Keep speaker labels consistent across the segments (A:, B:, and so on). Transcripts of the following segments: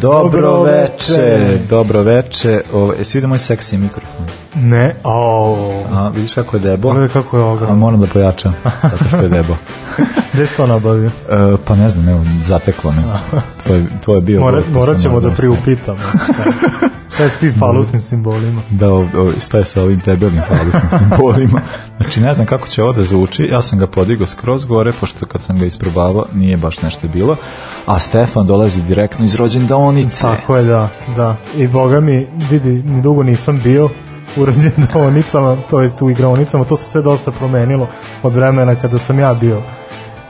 A: Dobro veče, dobro veče. O, jesi vidio moj seksi mikrofon?
B: Ne, ao.
A: A, vidiš kako je debo?
B: Pogledaj kako je
A: A
B: ogromno.
A: moram da pojačam, zato što je debo.
B: Gde si to nabavio?
A: E, pa ne znam, evo, zateklo me. Tvoj je bio...
B: Mora,
A: gol, pa
B: morat ćemo da priupitamo. Šta je s tim falusnim simbolima?
A: Da, o, o, šta je sa ovim debilnim falusnim simbolima. Znači, ne znam kako će ovo da zvuči. Ja sam ga podigao skroz gore, pošto kad sam ga isprobavao, nije baš nešto bilo. A Stefan dolazi direktno iz rođendaonice.
B: Tako je, da, da. I boga mi, vidi, ni dugo nisam bio u rođendaonicama, to jest u igraonicama, to se sve dosta promenilo od vremena kada sam ja bio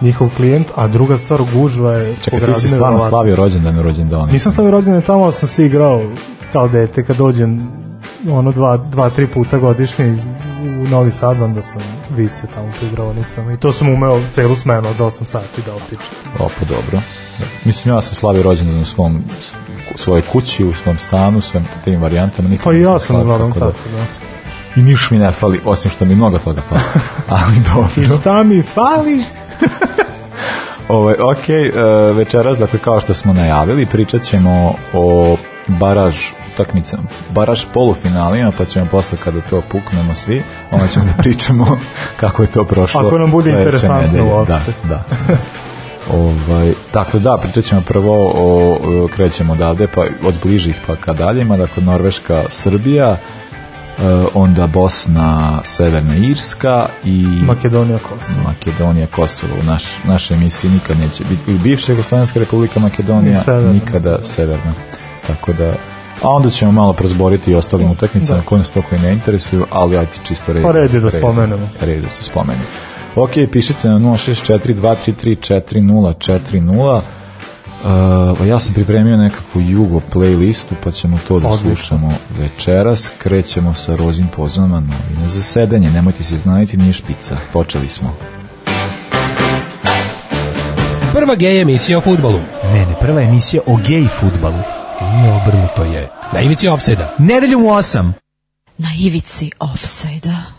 B: njihov klijent, a druga stvar gužva je
A: Čekaj, ti si stvarno slavio rođendan u rođendaonici.
B: Nisam stavio rođendan tamo, ali sam se igrao kao dete kad dođem ono dva, dva tri puta godišnje iz, u Novi Sad, onda sam visio tamo po igraonicama i to sam umeo celu smenu od 8 sati da opičem.
A: O, pa dobro. Mislim, ja sam slavio rođendan u svom, u svojoj kući, u svom stanu, svim tim varijantama. Nikad
B: Pa i ja sam uglavnom
A: tako da-
B: tako, da.
A: I niš mi ne fali, osim što mi mnogo toga fali. Ali dobro.
B: Šta mi fali?
A: Ovaj, ok, e, večeras, dakle, kao što smo najavili, pričat ćemo o baraž utakmicama, baraž polufinalima, pa ćemo posle kada to puknemo svi, onda ćemo da pričamo kako je to prošlo.
B: Ako nam bude interesantno
A: nedelje.
B: uopšte.
A: Da, da. ovaj, dakle, da, pričat ćemo prvo o, o krećemo odavde, pa od bližih pa ka daljima, dakle, Norveška, Srbija, e, onda Bosna, Severna Irska i
B: Makedonija Kosovo.
A: Makedonija, Kosovo u naš, našoj emisiji nikad neće biti bivša Jugoslovenska republika Makedonija
B: Ni severna.
A: nikada severna tako da a onda ćemo malo prozboriti i ostalim utakmicama koje nas toliko i ne interesuju ali ajde čisto red,
B: Pa red je da spomenemo.
A: red da se spomene ok, pišite na 064-233-4040 Uh, ja sam pripremio nekakvu jugo playlistu pa ćemo to da
B: Odlično.
A: slušamo večeras krećemo sa rozim pozama novine za sedenje nemojte se iznajiti nije špica počeli smo
C: Prva gej emisija o futbolu.
D: Ne, ne, prva emisija o gej futbalu.
C: Ne obrnuto je. Na ivici ofseda.
D: Nedeljom u 8.
E: Na ivici offside-a.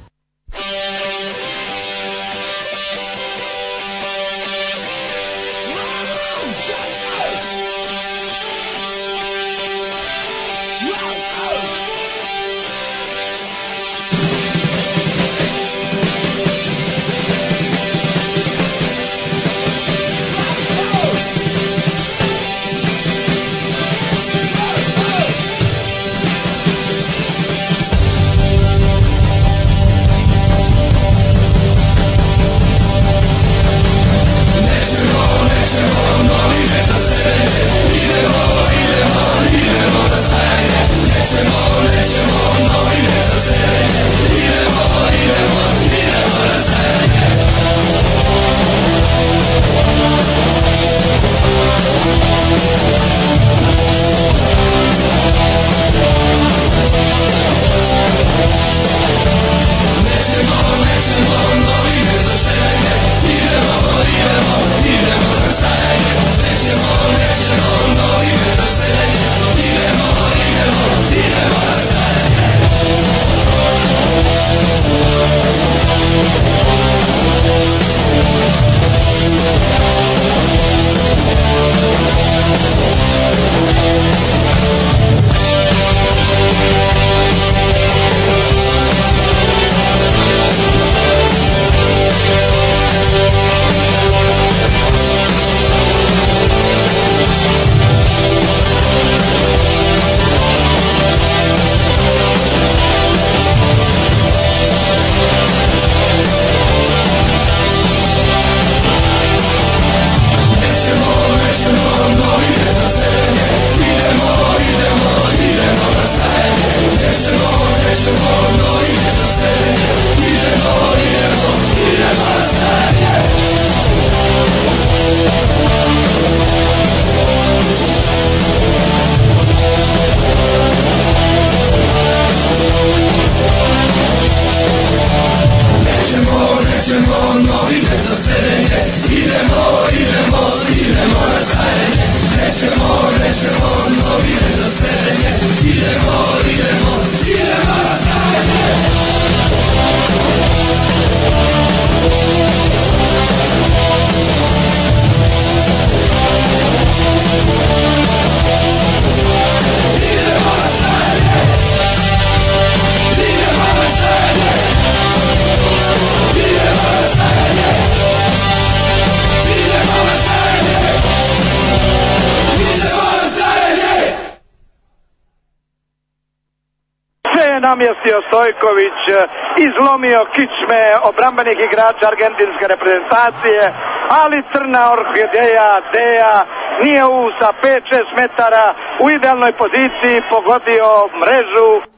F: Igrača argentinske reprezentacije, ali crna orhideja Deja nije u sa 5-6 metara u idealnoj poziciji pogodio mrežu.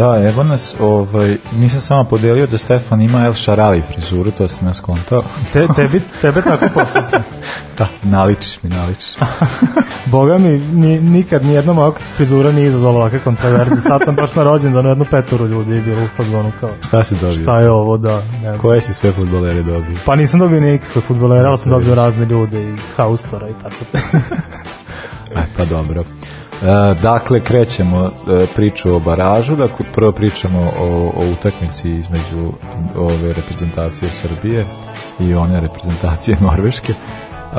A: Da, evo nas, ovaj, nisam samo podelio da Stefan ima El Šaravi frizuru, to sam ja skontao.
B: Te, tebi, tebe tako podsjeća.
A: da, naličiš mi, naličiš.
B: Boga mi, ni, nikad nijedna moja frizura nije izazvala ovakve kontroverze. Sad sam baš na rođendanu jedno petoro ljudi je bilo u fazonu kao.
A: Šta si dobio?
B: Šta je ovo, da. Ne.
A: Koje si sve futbolere dobio?
B: Pa nisam dobio nikakve futbolere, ali sam dobio razne ljude iz Haustora i tako.
A: Aj, pa dobro. E, dakle, krećemo e, priču o baražu, dakle, prvo pričamo o, o utakmici između ove reprezentacije Srbije i one reprezentacije Norveške. E,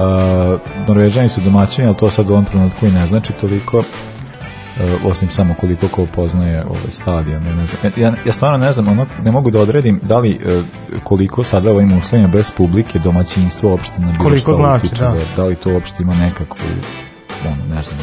A: Norvežani su domaćini, ali to sad u ovom trenutku i ne znači toliko, osim samo koliko ko poznaje ovaj stadion. Ja, ne znam, ja, ja stvarno ne znam, ono, ne mogu da odredim da li koliko sada ovim uslovima bez publike domaćinstvo uopšte na bilo
B: Koliko znači,
A: utiče,
B: da.
A: da li to uopšte ima nekakvu ne znam,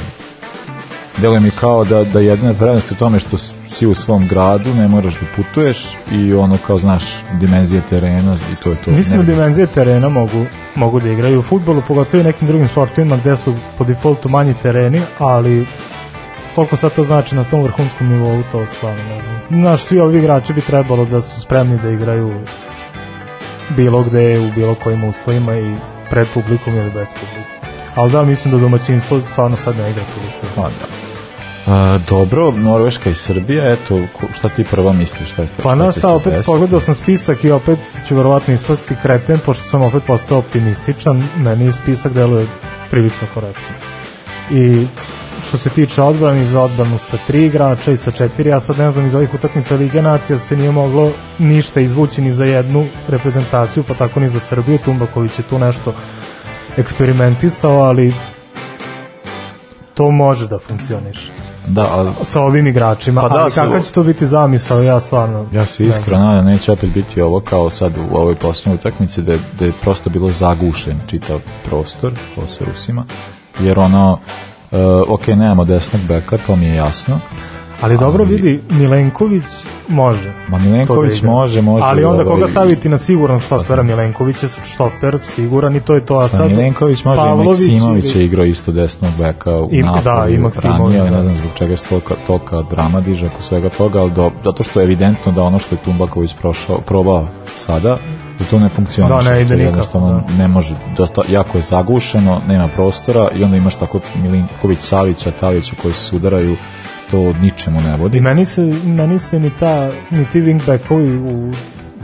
A: deluje mi kao da, da jedna prednost je u tome što si u svom gradu, ne moraš da putuješ i ono kao znaš dimenzije terena i to je to.
B: Mislim da dimenzije terena mogu, mogu da igraju u futbolu, pogotovo i nekim drugim sportovima gde su po defaultu manji tereni, ali koliko sad to znači na tom vrhunskom nivou, to stvarno ne znam. Znaš, svi ovi igrači bi trebalo da su spremni da igraju bilo gde, u bilo kojim uslovima i pred publikom ili bez publike. Ali da, mislim da domaćinstvo stvarno sad ne igra toliko.
A: Pa da. A, dobro, Norveška i Srbija, eto, šta ti prvo misliš? Šta, šta
B: Pa
A: će
B: znaš
A: se
B: šta, opet pogledao sam spisak i opet ću verovatno ispasti kreten, pošto sam opet postao optimističan, meni spisak deluje prilično korektno. I što se tiče odbrani za odbranu sa tri igrača i sa četiri, ja sad ne znam iz ovih utakmica Lige nacija se nije moglo ništa izvući ni za jednu reprezentaciju, pa tako ni za Srbiju, Tumbaković je tu nešto eksperimentisao, ali to može da funkcioniše
A: Da, ali
B: sa ovim igračima,
A: Pa da,
B: ali kakav će to biti zamisao, ja stvarno...
A: ja se iskreno nadam da neće opet biti ovo kao sad u ovoj poslednjoj utakmici da, da je prosto bilo zagušen čitav prostor ovo sa Rusima, jer ono Uh, ok, nemamo desnog beka, to mi je jasno.
B: Ali dobro
A: Ali-
B: vidi, Milenković može.
A: Ma Milenković
B: da
A: može, može.
B: Ali onda koga staviti na siguran štopera, Milenković je štoper, siguran i to je to. A
A: Pa
B: sad
A: Milenković može, i
B: Pavlović
A: Maksimović
B: ili-
A: je igrao isto desnog beka u
B: I-
A: Napoli,
B: da, i Maksimović,
A: ranije,
B: da.
A: ne znam zbog čega se tolika, tolika drama diže oko svega toga, ali do, zato što je evidentno da ono što je Tumbaković prošao, probao sada, da to ne funkcioniše.
B: Da, ne ide nikako,
A: Jednostavno
B: da.
A: ne može, dosta, jako je zagušeno, nema prostora i onda imaš tako Milinković, Savića, Talića koji se sudaraju, to ničemu ne vodi.
B: I meni se, meni se ni, ta, ni ti wingbackovi u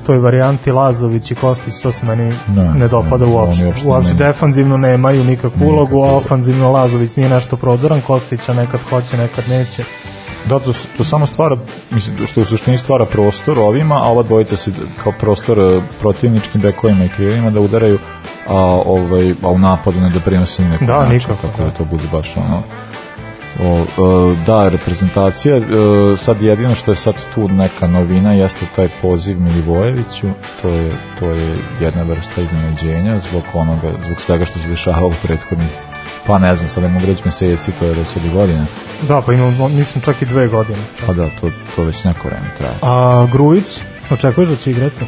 B: toj varijanti Lazović i Kostić, to se meni
A: Ne,
B: ne, dopada
A: ne,
B: uopšte.
A: uopšte
B: Uopšte defanzivno nemaju nikakvu
A: Nikakvu
B: ulogu, a ofanzivno Lazović nije nešto prodoran, Kostića nekad hoće, nekad neće.
A: Da, to, to samo stvara, mislim, što u suštini stvara prostor ovima, a ova dvojica se kao prostor e, protivničkim bekovima i krilima da udaraju, a, ovaj, a u napadu ne doprinose nekog
B: Da,
A: načina,
B: nikako,
A: Tako
B: da.
A: da to bude baš ono O, e, da, reprezentacija, e, sad jedino što je sad tu neka novina jeste taj poziv Milivojeviću, to je, to je jedna vrsta iznenađenja zbog onoga, zbog svega što se dešavalo u prethodnih pa ne znam, sad ne mogu reći meseci, to je već od godine,
B: Da, pa imamo, mislim, čak i dve godine.
A: pa da, to, to već neko vreme traje.
B: A Grujić, očekuješ da će igrati?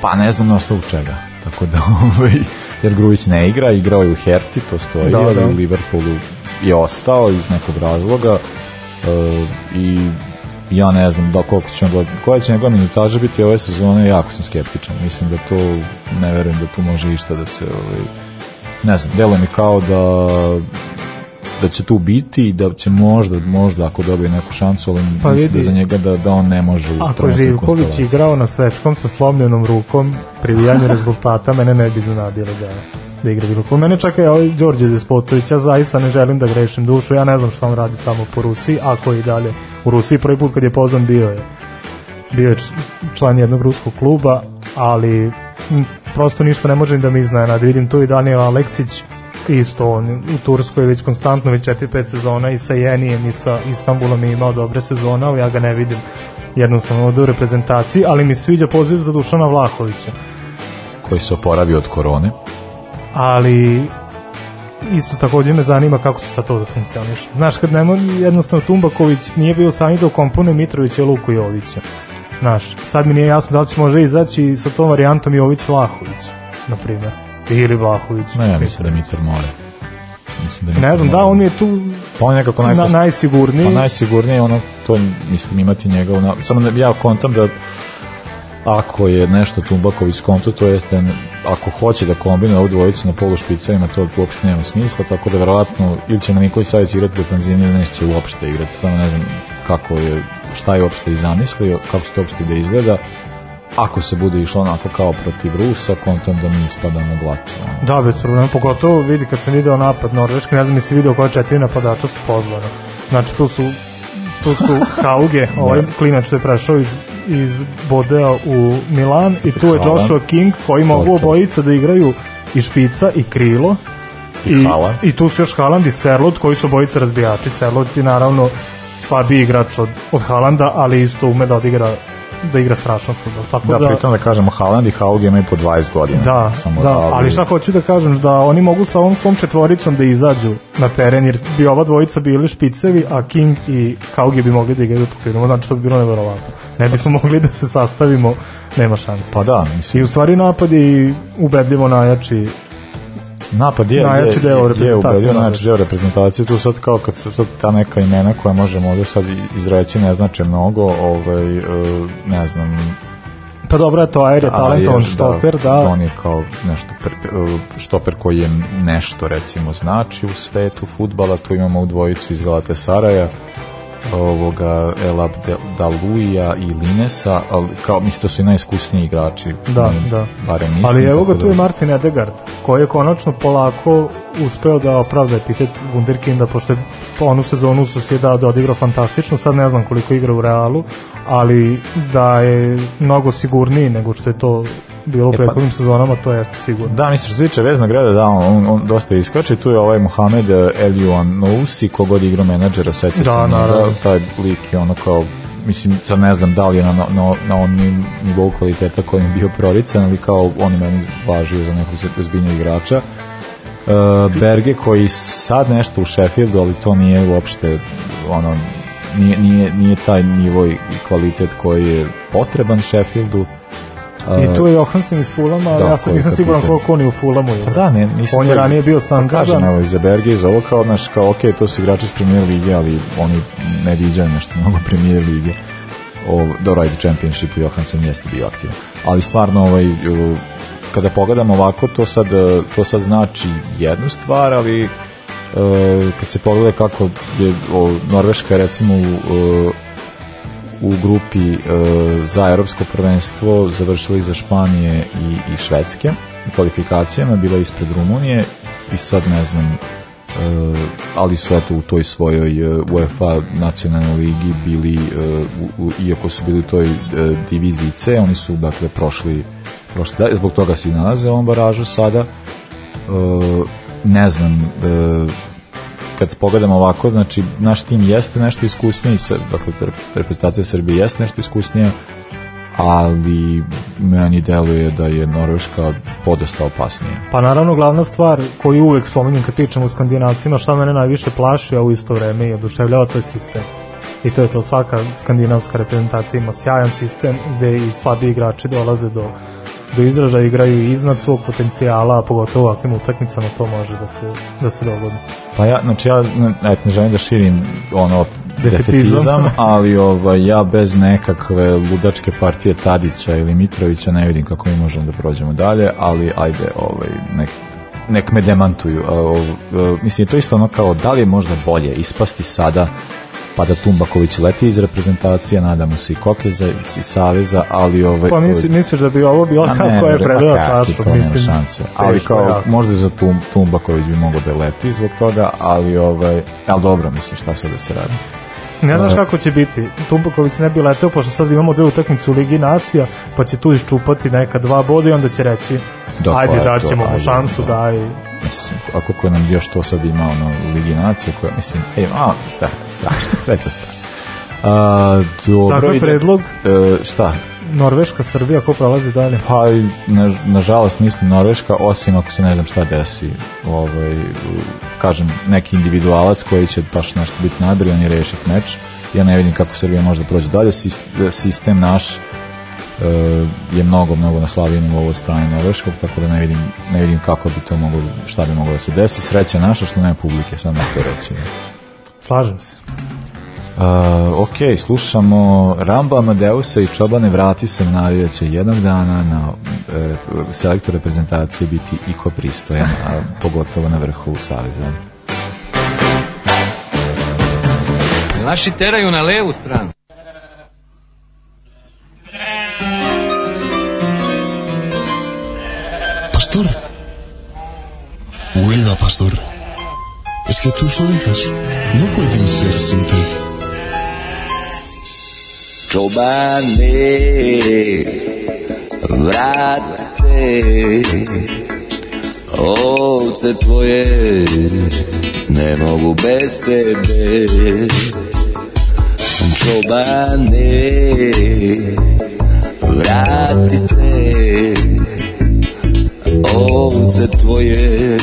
A: Pa ne znam na osnovu čega. Tako da, ovaj, jer Grujić ne igra, igrao je u Herti, to stoji,
B: Da, da.
A: u Liverpoolu je ostao iz nekog razloga e, i ja ne znam da koliko će on, koja će njegova minutaža biti ove sezone, jako sam skeptičan. Mislim da to, ne verujem da tu može išta da se, ovaj, ne znam, deluje mi kao da da će tu biti i da će možda, možda ako dobije neku šansu, ali
B: Pa
A: mislim da
B: vidi.
A: za njega da, da on ne može u
B: Ako Živković igrao na svetskom sa slomljenom rukom pri vijanju rezultata, mene ne bi iznenadilo da, da igra bilo ko. Mene čak je ovaj Đorđe Despotović, ja zaista ne želim da grešim dušu, ja ne znam šta on radi tamo po Rusiji, ako i dalje u Rusiji. Prvi put kad je pozvan bio je bio je član jednog ruskog kluba, ali prosto ništa ne može da mi iznenadi. Vidim tu i Daniel Aleksić, isto on u Turskoj već konstantno već 4-5 sezona i sa Jenijem i sa Istanbulom je imao dobre sezone, ali ja ga ne vidim jednostavno u reprezentaciji, ali mi sviđa poziv za Dušana Vlahovića.
A: koji se oporavio od korone.
B: Ali isto takođe me zanima kako će sad to da funkcioniše. Znaš, kad nema jednostavno Tumbaković nije bio sami da ukomponuje Mitrovića i Luku Jovića. Znaš, sad mi nije jasno da li će može izaći sa tom varijantom Jović-Vlahović, na primjer. Ili Vlahović.
A: Ne, ja mislim da Mitar more. Mislim da
B: Ne znam, da,
A: mora.
B: on je tu
A: Pa on je nekako
B: na,
A: najpost...
B: najsigurniji.
A: Pa najsigurnije ono, to mislim imati njega, na... samo ne, ja kontam da ako je nešto Tumbaković skonto, to jeste ako hoće da kombinuje ovu dvojicu na polu špicevima, to uopšte nema smisla, tako da verovatno ili će Nikolić Savić igrati penzine ili neće uopšte igrati, samo ne znam kako je, šta je uopšte i zamislio, kako će to uopšte da izgleda, ako se bude išlo onako kao protiv Rusa, kontam da mi ispadamo ono.
B: Da, bez problema, pogotovo vidi kad sam video napad Norveške, ne znam si video koja četiri napadača su pozvana. Znači tu su tu su Hauge, ovaj klinac što je prešao iz, iz Bodea u Milan i tu je. Joshua King koji mogu obojica da igraju i špica i krilo
A: I Haaland.
B: i tu su još Haaland i Serlot koji su obojica razbijači. Serlot je naravno slabiji igrač od, od Haalanda, ali isto ume da odigra da igra strašan fudbal. Tako
A: Da,
B: da,
A: pritom da kažemo Haaland i Haug imaju po 20 godina.
B: Da,
A: Samo
B: da, ali šta hoću da kažem, da oni mogu sa ovom svom četvoricom da izađu na teren, jer bi ova dvojica bili špicevi, a King i Haugi bi mogli da igraju po krilu, znači to bi bilo neverovatno. Ne bismo mogli da se sastavimo, nema šanse.
A: Pa da,
B: I
A: mislim,
B: u stvari napad je ubedljivo najjači
A: napad je,
B: najjači deo
A: je,
B: reprezentacije,
A: je ubedio
B: najjači.
A: najjači deo reprezentacije, tu sad kao kad se sad ta neka imena koja možemo ovde sad izreći ne znače mnogo, ovaj, e, ne znam,
B: Pa dobro je to, Ajer je talentovan
A: Ajer,
B: štoper, da,
A: On je kao nešto, per, e, štoper koji je nešto recimo znači u svetu futbala, tu imamo u dvojicu iz Galate Saraja, ovoga Elab Daluija i Linesa, ali kao mislim da su i najiskusniji igrači.
B: Da,
A: meni
B: da.
A: Barem mislim.
B: Ali evo ga tu je
A: da-
B: Martin Edegard, koji je konačno polako uspeo da opravda epitet Wunderkinda, pošto je onu sezonu su si dao da odigrao fantastično, sad ne znam koliko igra u Realu, ali da je mnogo sigurniji nego što je to bilo u
A: pa-
B: prethodnim sezonama, to jeste sigurno.
A: Da, mislim što se tiče veznog reda, da, on, on, on dosta iskače, tu je ovaj Mohamed Eliuan Nousi, kogod igra menadžera, seća
B: Da,
A: se
B: naravno.
A: taj lik je ono kao, mislim, sad ne znam da li je na, na, na onom nivou kvaliteta kojim je bio prorican, ali kao on je meni važio za nekog ozbiljnog igrača. Uh, Berge koji sad nešto u Sheffieldu, ali to nije uopšte ono, nije, nije, nije taj nivo i kvalitet koji je potreban Sheffieldu.
B: I tu je Johansen iz Fulama, ali
A: da,
B: ja sam nisam
A: je
B: siguran koliko on je u Fulamu.
A: Pa da, ne, nisam
B: On je ranije bio
A: Pa kažem, evo, iza Berge, iz ovo kao, naš, kao, ok, to su igrači iz premier lige, ali oni ne viđaju nešto mnogo premier lige. O, dobro, ajde, championship Johansen jeste bio aktivan. Ali stvarno, ovaj, kada pogledamo ovako, to sad, e, to sad znači jednu stvar, ali e, kad se pogleda kako je Norveška recimo u, e, u grupi e, za evropsko prvenstvo završila iza Španije i, i Švedske. U kvalifikacijama, bila ispred Rumunije i sad ne znam e, ali su eto u toj svojoj e, UEFA nacionalnoj ligi bili e, u, u, iako su bili u toj e, diviziji C, oni su dakle prošli prošli. Dalje, zbog toga se i nalaze u ovom baražu sada. E, ne znam e, kad pogledamo ovako, znači naš tim jeste nešto iskusniji, dakle re- reprezentacija Srbije jeste nešto iskusnija, ali meni deluje da je Norveška podosta opasnija.
B: Pa naravno glavna stvar koju uvek spominjem kad pričamo o skandinavcima, šta mene najviše plaši, a u isto vreme i oduševljava, to je sistem. I to je to, svaka skandinavska reprezentacija ima sjajan sistem gde i slabiji igrači dolaze do, do izražaja, igraju iznad svog potencijala, a pogotovo ovakvim utakmicama to može da se, da se dogodi.
A: Pa ja, znači ja ne, ne, želim da širim ono
B: Defetizam.
A: defetizam, ali ovaj, ja bez nekakve ludačke partije Tadića ili Mitrovića ne vidim kako mi možemo da prođemo dalje, ali ajde, ovaj, nek, nek me demantuju. O, o, mislim, to je isto ono kao, da li je možda bolje ispasti sada pa da Tumbaković leti iz reprezentacije, nadamo se i Kokeza iz Saveza, ali ovaj...
B: Pa misli, misliš da bi ovo bila kako je predala
A: pa kakvi,
B: čašu,
A: to
B: mislim.
A: šanse. Ali kao,
B: jako.
A: možda za Tum, Tumbaković bi mogao da leti zbog toga, ali ovaj, ali dobro, mislim, šta sad da se radi.
B: Ne znaš kako će biti. Tumbaković ne bi leteo, pošto sad imamo dve utakmice u Ligi nacija, pa će tu iščupati neka dva boda i onda će reći
A: Da,
B: ajde,
A: pa
B: daćemo mu šansu,
A: da.
B: daj.
A: Mislim, a koliko nam još to sad ima ono, u Ligi nacije, koja, mislim, ej, a, strašno, strašno, sve to strašno. A, dobro,
B: Tako je
A: ide-
B: predlog.
A: E, šta?
B: Norveška, Srbija, ko prolazi dalje?
A: Pa, na, nažalost mislim Norveška, osim ako se ne znam šta desi. Ovaj, kažem, neki individualac koji će baš nešto biti nadrijan i rešiti meč. Ja ne vidim kako Srbija može da prođe dalje. Sis- Sistem naš je mnogo, mnogo na slabiji nivou od strane Norveškog, tako da ne vidim, ne vidim kako bi to moglo, šta bi moglo da se desi. Sreća naša što nema publike, sam to reći.
B: Slažem se.
A: Uh, ok, slušamo Ramba Amadeusa i Čobane vrati se nadi da će jednog dana na e, selektor reprezentacije biti iko pristojan, a pogotovo na vrhu Saveza.
G: Naši teraju na levu stranu.
H: Pastor. Vuelva, pastor. Es que tus ovejas no pueden ser sin ti.
I: Vrat se, ovce tvoje ne mogu bez tebe. Čobane, vrati se, ovce tvoje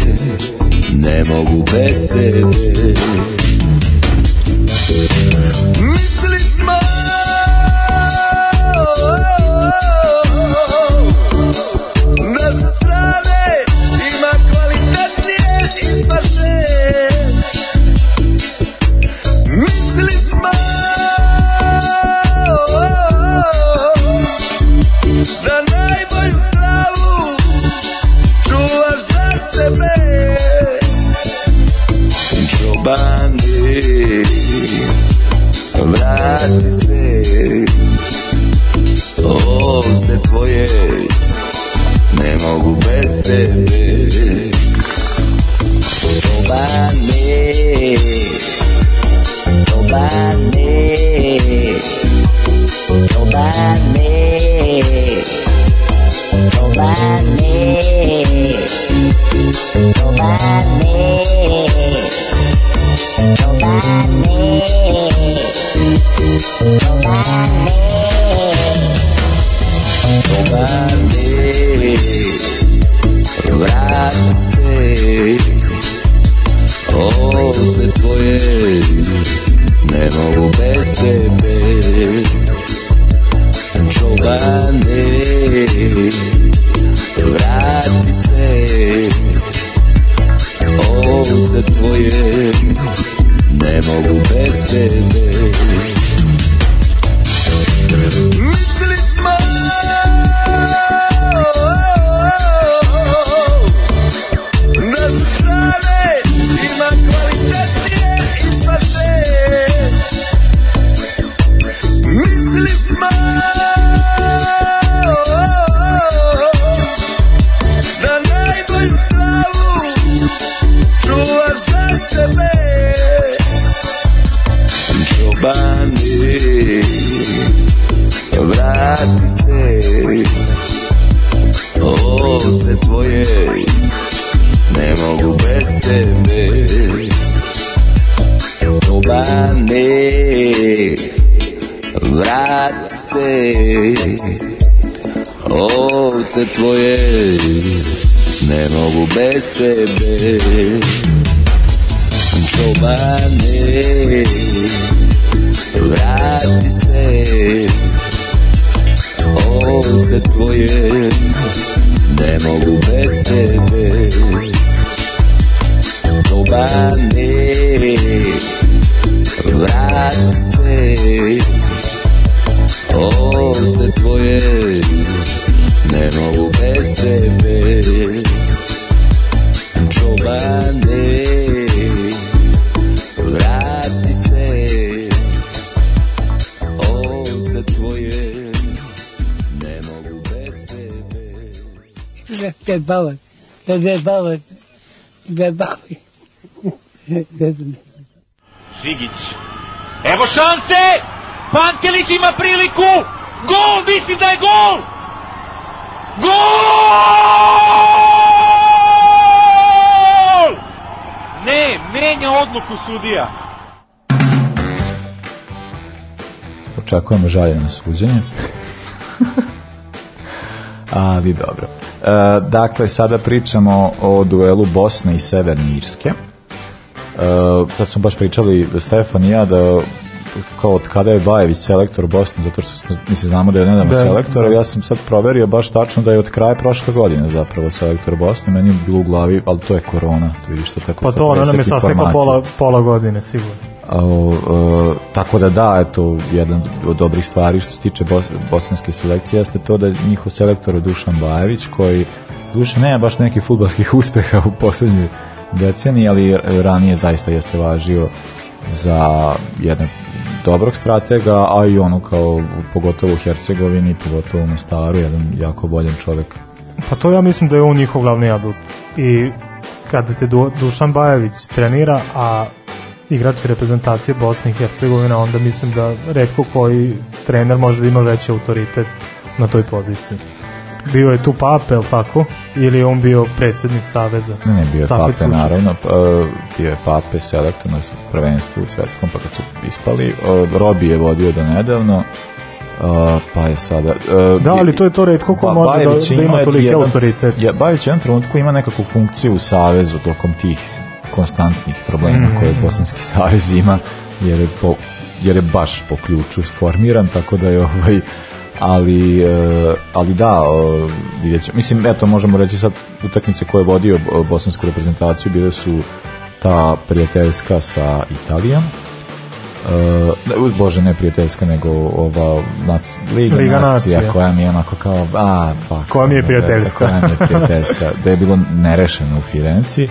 I: ne mogu bez tebe. Ne mogu bez tebe tvoje ne mogu bez tebe. Čobane, vrati se. Ovce tvoje ne mogu bez tebe. Čobane, vrati se. Ovce tvoje ne mogu bez tebe Ivane Vrati se Ovce tvoje Ne mogu bez tebe
J: Te bavak, te ne bavak, te bavak.
K: Žigić. Evo šanse! Pantelić ima priliku! Gol! Mislim da je gol! Gol! Ne, menja odluku sudija.
A: Očekujemo žaljeno suđenje. Ali dobro. E, dakle, sada pričamo o duelu Bosne i Severne Irske. E, sad smo baš pričali, Stefan i ja, da kao od kada je Bajević selektor Bosne, zato što smo, mislim, znamo da je nedavno
B: Da,
A: selektor,
B: da.
A: ja sam sad proverio baš tačno da je od kraja prošle godine zapravo selektor Bosne, meni je bilo u glavi, ali to je korona, to vidiš to tako
B: Pa to ono nam je
A: informacija.
B: pola, pola godine, sigurno.
A: A, o, e, tako da da, eto, jedan od dobrih stvari što se tiče bos, bosanske selekcije jeste to da je njihov selektor Dušan Bajević, koji duše nema baš nekih futbalskih uspeha u poslednjoj deceniji, ali ranije zaista jeste važio za jednog dobrog stratega, a i ono kao pogotovo u Hercegovini, pogotovo u Mostaru, jedan jako voljen čovek.
B: Pa to ja mislim da je on njihov glavni adut. I kada te Du- Dušan Bajević trenira, a igrač reprezentacije Bosne i Hercegovine, onda mislim da redko koji trener može da ima veći autoritet na toj poziciji. Bio je tu Pape, jel tako? Ili je on bio predsednik Saveza?
A: Ne, ne, bio je Pape,
B: Sušić.
A: naravno, p- e, bio je Pape selektor na prvenstvu u svetskom, pa kad su ispali, Robi je vodio do nedavno, e, pa je sada... e,
B: Da, ali to je to redko ko
A: Ba-
B: može da,
A: Bajević
B: da ima toliki
A: jedan-
B: autoritet.
A: Ja, Bajević u jednom trenutku ima nekakvu funkciju u Savezu tokom tih konstantnih problema
B: Mm.
A: koje Bosanski savez ima, jer je, po, jer je baš po ključu formiran, tako da je ovaj ali, e, ali da, vidjet ćemo. Mislim, eto, možemo reći sad utakmice koje je vodio bosansku reprezentaciju bile su ta prijateljska sa Italijom, Uh, bože ne prijateljska nego ova nac, Liga,
B: Liga
A: nacija,
B: nacija.
A: koja mi je onako kao a fuck
B: Koja mi je
A: ono,
B: prijateljska.
A: da, koja mi je prijateljska da je bilo nerešeno u Firenci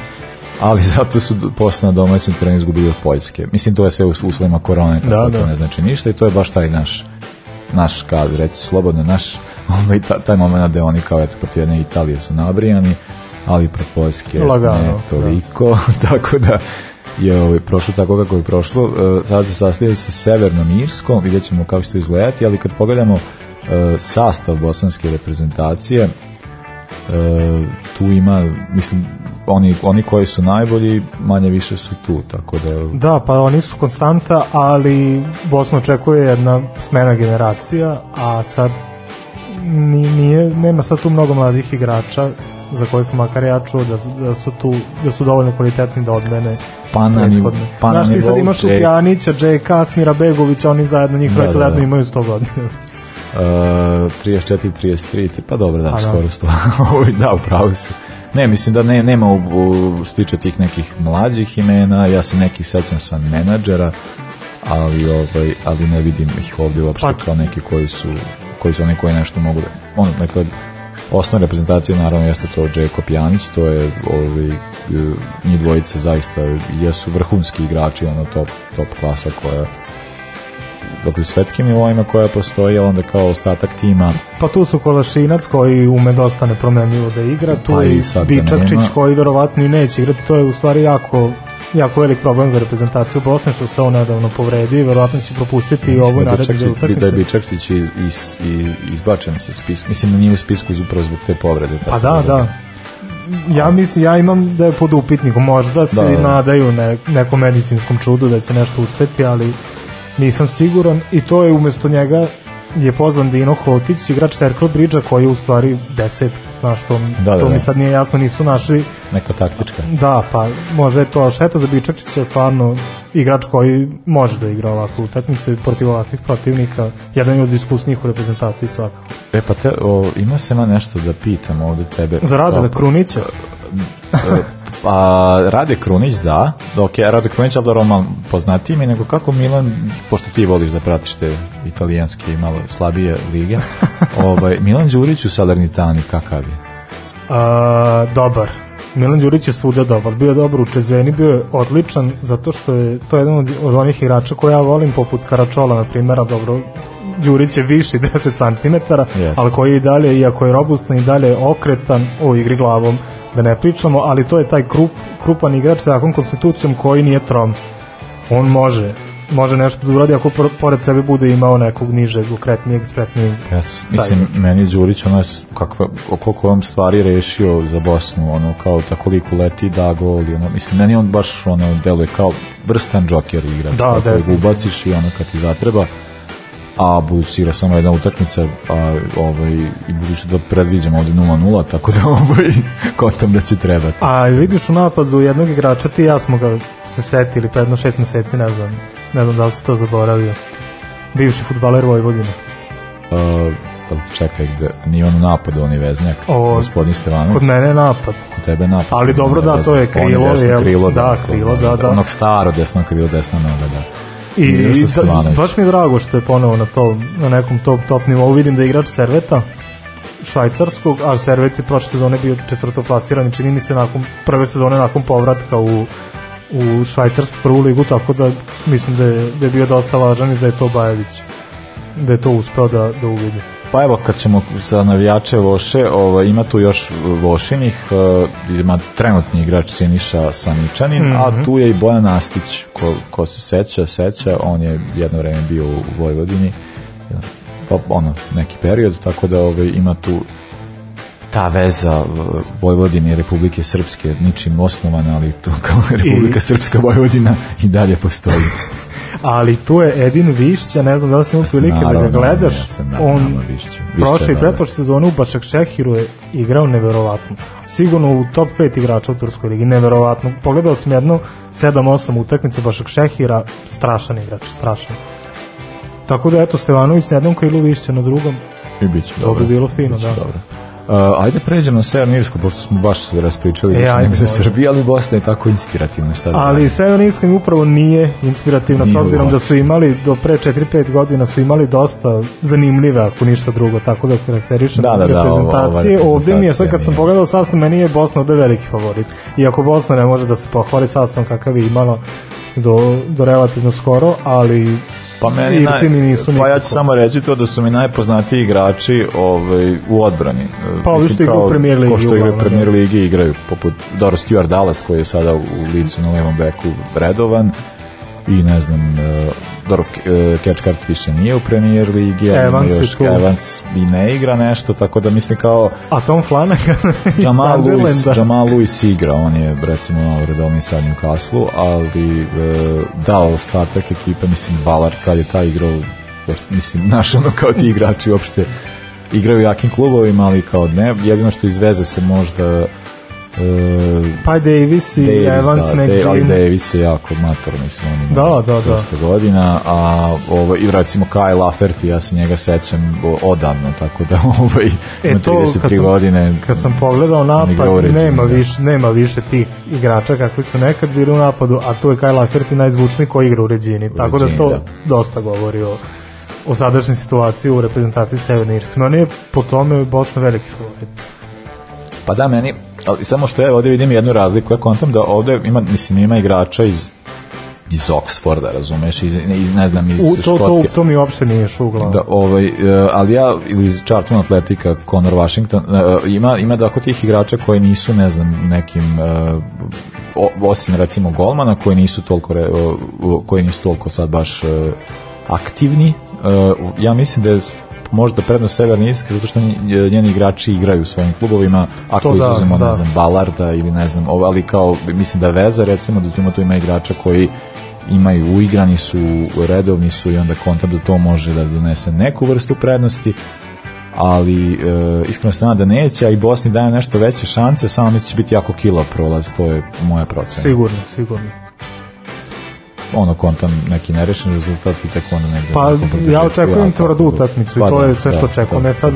A: ali zato su posle na domaćem terenu izgubili od Poljske mislim to je sve u uslovima korone tako
B: Da,
A: da, to
B: da.
A: ne znači ništa i to je baš taj naš naš kad reći slobodno naš ovaj, ta- taj moment gde oni kao eto protiv jedne Italije su nabrijani ali pred Poljske
B: Lagano,
A: ne toliko tako da je ovaj, prošlo tako kako je prošlo. E, sad se sastavljaju sa Severnom Irskom, vidjet ćemo kako će to izgledati, ali kad pogledamo e, sastav bosanske reprezentacije, e, tu ima, mislim, oni, oni koji su najbolji, manje više su tu, tako da...
B: Da, pa oni su konstanta, ali Bosnu očekuje jedna smena generacija, a sad ni- nije, nema sad tu mnogo mladih igrača za koje sam makar ja čuo da su, da su tu da su dovoljno kvalitetni da odmene
A: Pa na nivo-
B: prethodne.
A: pa na
B: Znaš ti sad imaš
A: Jake-
B: Šupjanića, Džeka, Smira Begovića, oni zajedno, njih
A: Da,
B: trojica
A: da,
B: zajedno
A: da.
B: imaju 100 godina.
A: Uh, 34, 33, pa dobro, da,
B: Pa da.
A: skoro sto. Ovaj, da, upravo se. Ne, mislim da ne, nema u, u stiče tih nekih mlađih imena, ja se nekih sećam sam menadžera, ali ovaj ali ne vidim ih ovdje uopšte
B: Pa-
A: kao neki koji su koji su oni koji nešto mogu da on dakle osnovna reprezentacija naravno jeste to Džeko Pjanić to je ovaj e, njih dvojica zaista jesu vrhunski igrači ono top, top klasa koja dakle svetskim nivoima koja postoji onda kao ostatak tima
B: Pa tu su Kolašinac koji ume dosta nepromenljivo da igra, tu
A: Pa
B: je
A: i ga
B: Bičakčić
A: nema.
B: koji verovatno i neće igrati, to je u stvari jako jako velik problem za reprezentaciju Bosne što se on nedavno povredi i verovatno će propustiti i ovu
A: da
B: narednu utakmicu.
A: da je Bičakčić iz, iz, iz, izbačen sa spiska mislim da nije u spisku upravo zbog te povrede
B: Pa da, da. Ja mislim, ja imam da je pod upitnikom, možda se
A: Da, da.
B: nadaju ne, nekom medicinskom čudu da će nešto uspeti, ali nisam siguran i to je umesto njega je pozvan Dino Hotić, igrač Circle Bridge-a koji je u stvari deset, znaš, to,
A: Da, da,
B: to mi
A: da.
B: sad nije jasno, nisu našli
A: neka taktička
B: Da, pa može je to šteta za Bičačića stvarno igrač koji može da igra ovakve utakmice protiv ovakvih protivnika, jedan je od iskusnijih u reprezentaciji svakako.
A: E pa te, o, ima se ma nešto da pitam ovde tebe.
B: Za Radove Krunića?
A: Pa, Rade Krunić, da. Dok je Rade Krunić, ali malo poznatiji mi, nego kako Milan, pošto ti voliš da pratiš te italijanske i malo slabije lige, ovaj, Milan Đurić u Salernitani, kakav je?
B: A, dobar. Milan Đurić je svuda dobar, bio je dobar u Čezeni, bio je odličan zato što je to jedan od, od onih igrača koje ja volim poput Karačola na primjera, dobro Đurić je viši 10 cm,
A: Jeste.
B: ali koji je i dalje, iako je robustan i dalje je okretan o igri glavom, da ne pričamo, ali to je taj krup, krupan igrač sa takvom konstitucijom koji nije trom. On može, može nešto da uradi ako por- pored sebe bude imao nekog nižeg, okretnijeg, spretnijeg.
A: Ja mislim, meni Đurić, ono, kakva, koliko on stvari rešio za Bosnu, ono, kao tako liku leti da gol, ono, mislim, meni on baš, ono, deluje kao vrstan džoker igrač,
B: Da,
A: kojeg
B: definitivno.
A: ubaciš i ono, kad ti zatreba, a budući samo jedna utakmica, a ovaj, i budući da predviđamo ovde 0-0, tako da ovaj, kotam da će trebati.
B: A vidiš u napadu jednog igrača, ti i ja smo ga se setili pre jedno šest meseci, ne znam, ne znam da li se to zaboravio. Bivši futbaler Vojvodine.
A: Uh, pa čekaj, gde, nije on u napadu, on je veznjak,
B: O,
A: gospodin Stevanović.
B: Kod mene je napad.
A: Kod tebe je napad.
B: Ali dobro,
A: je
B: da, to je
A: desno- on
B: krilo,
A: desno
B: jel?
A: krilo,
B: Da,
A: to-
B: krilo, da, da.
A: Onog staro desno krilo, desna noga, da.
B: I da, baš mi je drago što je ponovo na, to, na nekom top, top nivou. Vidim da je igrač Serveta, švajcarskog, a Servet je prošle sezone bio četvrto plasiran i čini mi se nakon prve sezone nakon povratka u u švajcarsku prvu ligu, tako da mislim da je, da je bio dosta važan i da je to Bajević da je to uspeo da, da uvidi.
A: Pa evo, kad ćemo za navijače Voše, ovaj, ima tu još Vošinih, uh, ima trenutni igrač Siniša Saničanin,
B: Mhm.
A: a tu je i Bojan Nastić, ko, ko se seća, seća, on je jedno vreme bio u Vojvodini, pa ono, neki period, tako da ovaj, ima tu ta veza uh, Vojvodine i Republike Srpske ničim osnovana, ali tu kao Republika Srpska Vojvodina i dalje postoji.
B: Ali tu je Edin Višća, ne znam da li si imao prilike da ga gledaš.
A: ja sam
B: on prošle i
A: je
B: pretprošle sezone u Bačak Šehiru je igrao neverovatno. Sigurno u top 5 igrača u Turskoj ligi, neverovatno. Pogledao sam jednu 7-8 utakmice Bašak Šehira, strašan igrač, strašan. Tako da eto Stevanović na jednom krilu Višća na drugom.
A: I bit će
B: To
A: dobro.
B: bi bilo fino, da.
A: Dobro. Uh, ajde pređemo na Severnu Irsku, pošto smo baš se raspričali
B: E,
A: više
B: ajde,
A: za. Srbiju, ali Bosna je tako inspirativna. Šta da
B: Ali? Severna Irska mi upravo nije inspirativna s
A: Nije
B: obzirom da su imali do pre 4-5 godina su imali dosta zanimljive ako ništa drugo, tako da karakterišem
A: Da, da, da, ova- ova
B: reprezentacije. Ovde mi je sad kad sam
A: reprezentacija
B: pogledao sastav, meni je Bosna ovde veliki favorit. Iako Bosna ne može da se pohvali sastavom kakav je imala do, do relativno skoro, ali
A: Pa meni
B: mi nisu
A: pa ja ću samo reći to da su mi najpoznatiji igrači ovaj, u odbrani.
B: Pa ovi što igraju u Premier ligi
A: Ko što igraju u Premier
B: da.
A: ligi igraju, poput Doro Stuart Dallas koji je sada u licu na levom beku redovan i ne znam uh, Dobro, uh, Catchcart više nije u Premier ligi,
B: Evans
A: još
B: tu.
A: Evans i ne igra nešto, tako da mislim kao
B: a Tom Flanagan
A: Jamal Lewis. Jamal Lewis igra, on je recimo redovni sad u Kaslu, ali e, da, ostatak ekipe, mislim, Ballard kad je taj igrao, mislim, naš ono kao ti igrači uopšte igraju jakim klubovima, ali kao ne, jedino što iz veze se možda e,
B: Pa Davis i
A: Davis,
B: Evans
A: da,
B: McGinn.
A: Da, ali Davis je jako mator, mislim, on ima
B: Da, da, da.
A: godina, a ovo, i recimo Kyle Lafferty, ja se njega sećam odavno, tako da ovaj, ima 33
B: kad sam,
A: godine.
B: Kad sam pogledao napad, nema
A: da.
B: više, nema više tih igrača kakvi su nekad bili u napadu, a tu je Kyle Lafferty najzvučniji koji igra u Ređini, tako da to
A: da.
B: dosta govori o, o sadašnjoj situaciji u reprezentaciji Severne Irske. Meni je po tome Bosna veliki favorit.
A: Pa da, meni, ali samo što ja ovde vidim jednu razliku, ja kontam da ovde ima, mislim, ima igrača iz iz Oxforda, razumeš, iz, iz ne znam, iz
B: U, to, to,
A: Škotske.
B: to mi uopšte nije glavu.
A: Da, ovaj, e, ali ja, ili iz Charlton Atletika, Conor Washington, e, ima, ima da oko tih igrača koji nisu, ne znam, nekim, o, osim recimo golmana, koji nisu toliko, re, koji nisu toliko sad baš aktivni, ja mislim da je možda prednost Severne Irske zato što nje- njeni igrači igraju u svojim klubovima ako
B: To da,
A: izuzmemo
B: da.
A: ne znam Ballarda ili ne znam ali kao mislim da Veza recimo da tu ima igrača koji imaju uigrani su, redovni su i onda kontam da to može da donese neku vrstu prednosti ali e, iskreno se da neće, a i Bosni daje nešto veće šanse, samo mislim da će biti jako kilo prolaz, to je moja procena.
B: Sigurno, sigurno.
A: Ono kontam neki nerešen rezultat i tek onda negde.
B: Pa ja očekujem
A: tako
B: tvrdu
A: da-
B: utakmicu
A: Pa
B: i to
A: da,
B: je sve što
A: da,
B: očekujem.
A: da,
B: E sad,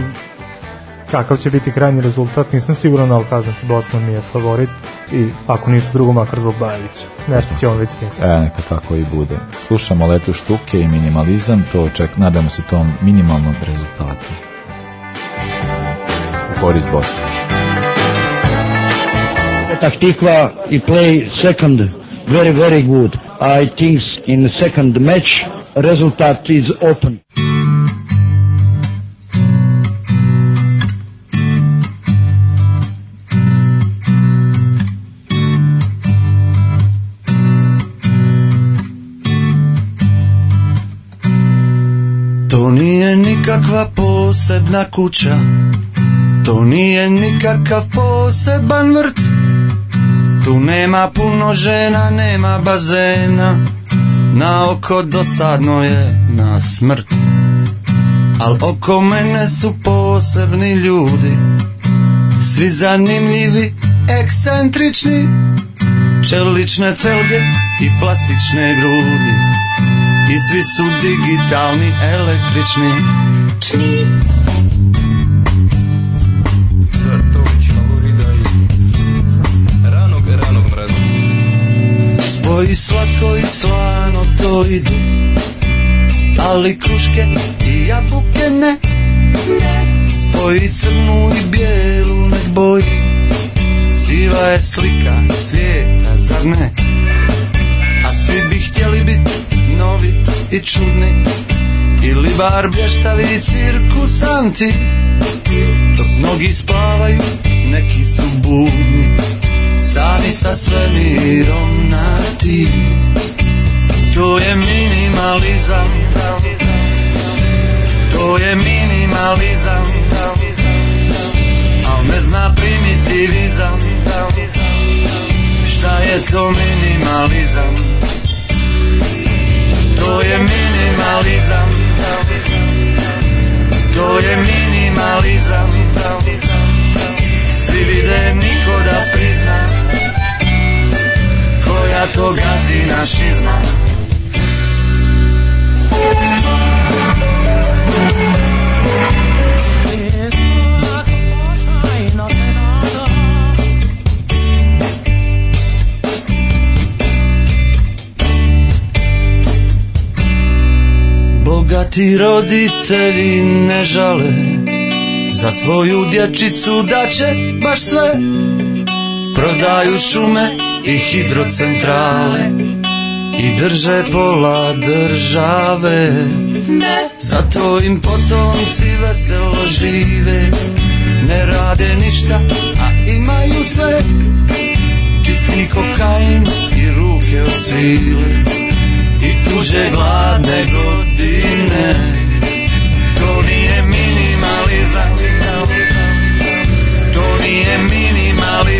B: kakav će biti krajnji rezultat, nisam siguran, ali kažem ti, Bosna mi je favorit i ako ništa drugo, makar zbog Bajevića. Nešto će on već smisliti.
A: E, neka tako i bude. Slušamo letu štuke i minimalizam, to ček, nadamo se tom minimalnom rezultatu. U korist Bosne.
L: Petah Tikva he play second very very good. I think in second match result is open.
M: To nije nikakva posebna kuća To nije nikakav poseban vrt Tu nema puno žena, nema bazena. Na oko dosadno je na smrt. Al oko mene su posebni ljudi. Svi zanimljivi, ekscentrični. Čelične felge i plastične grudi. I svi su digitalni, električni. Čni slatko i slano to idu. Ali kruške i jabuke ne. Spoji crnu i bijelu nek boji. Siva je slika svijeta, zar ne? A svi bi htjeli biti novi i čudni. Ili bar blještavi cirkusanti. Dok mnogi spavaju, neki su budni Sami sa svemirom na ti To je minimalizam. To je minimalizam. Al ne zna primitivizam Šta je to minimalizam? To je minimalizam. To je minimalizam. Svi vide niko Koja to gazi našizma Bogati roditelji ne žale Za svoju dječicu da će baš sve. Prodaju šume i hidrocentrale I drže pola države. Zato im potomci veselo žive Ne rade ništa, a imaju sve. Čisti kokain i ruke od svile I tuđe gladne godine. To nije minimalizam To nije minimalizam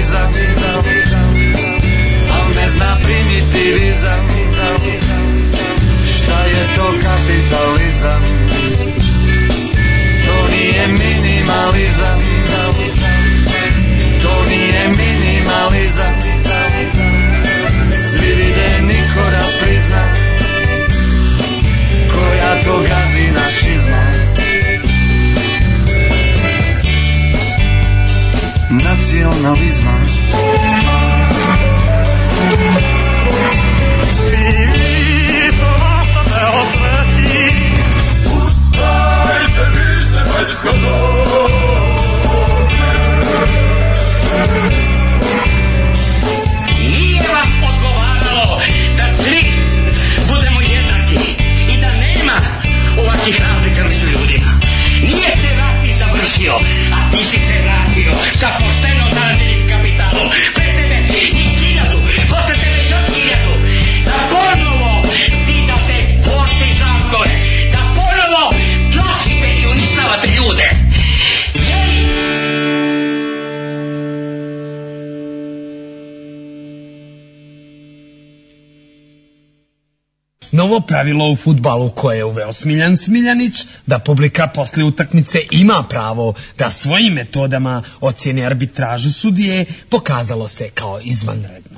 N: Novo pravilo u futbalu koje je uveo Smiljan Smiljanić, da publika posle utakmice ima pravo da svojim metodama ocjeni arbitražu sudije, pokazalo se kao izvanredno.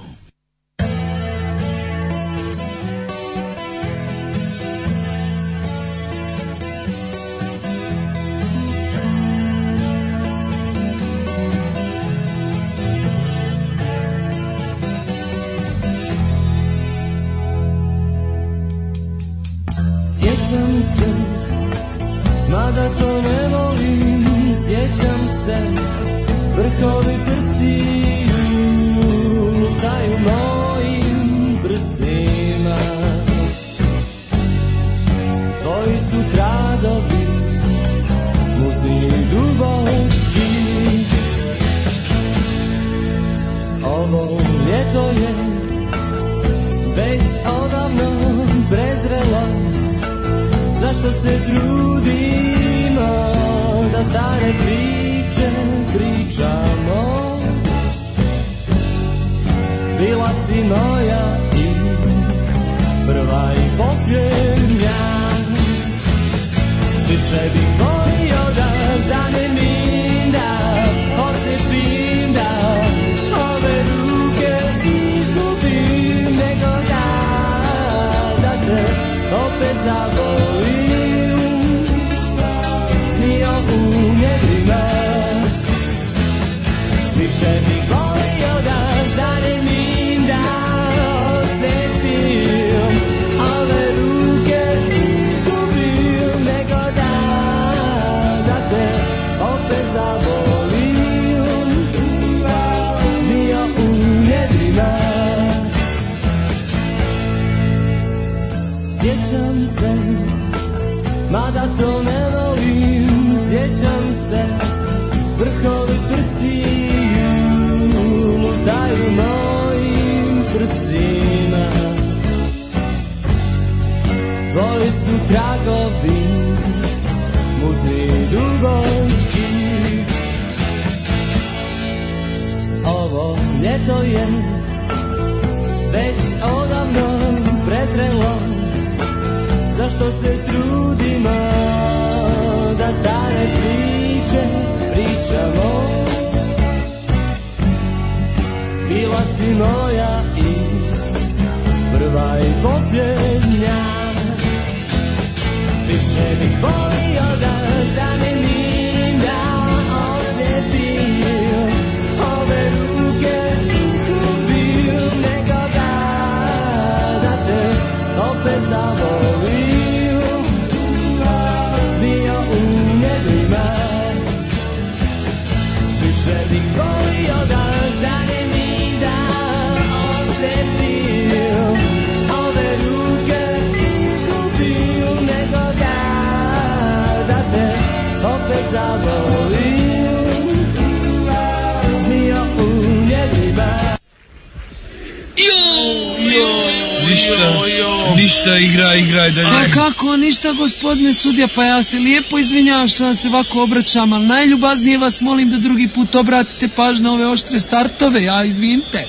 N: Igra, dalje.
O: A kako, ništa gospodine sudija, pa ja se lijepo izvinjavam što vam se ovako obraćam, ali najljubaznije vas molim da drugi put obratite pažnju na ove oštre startove, ja izvinite.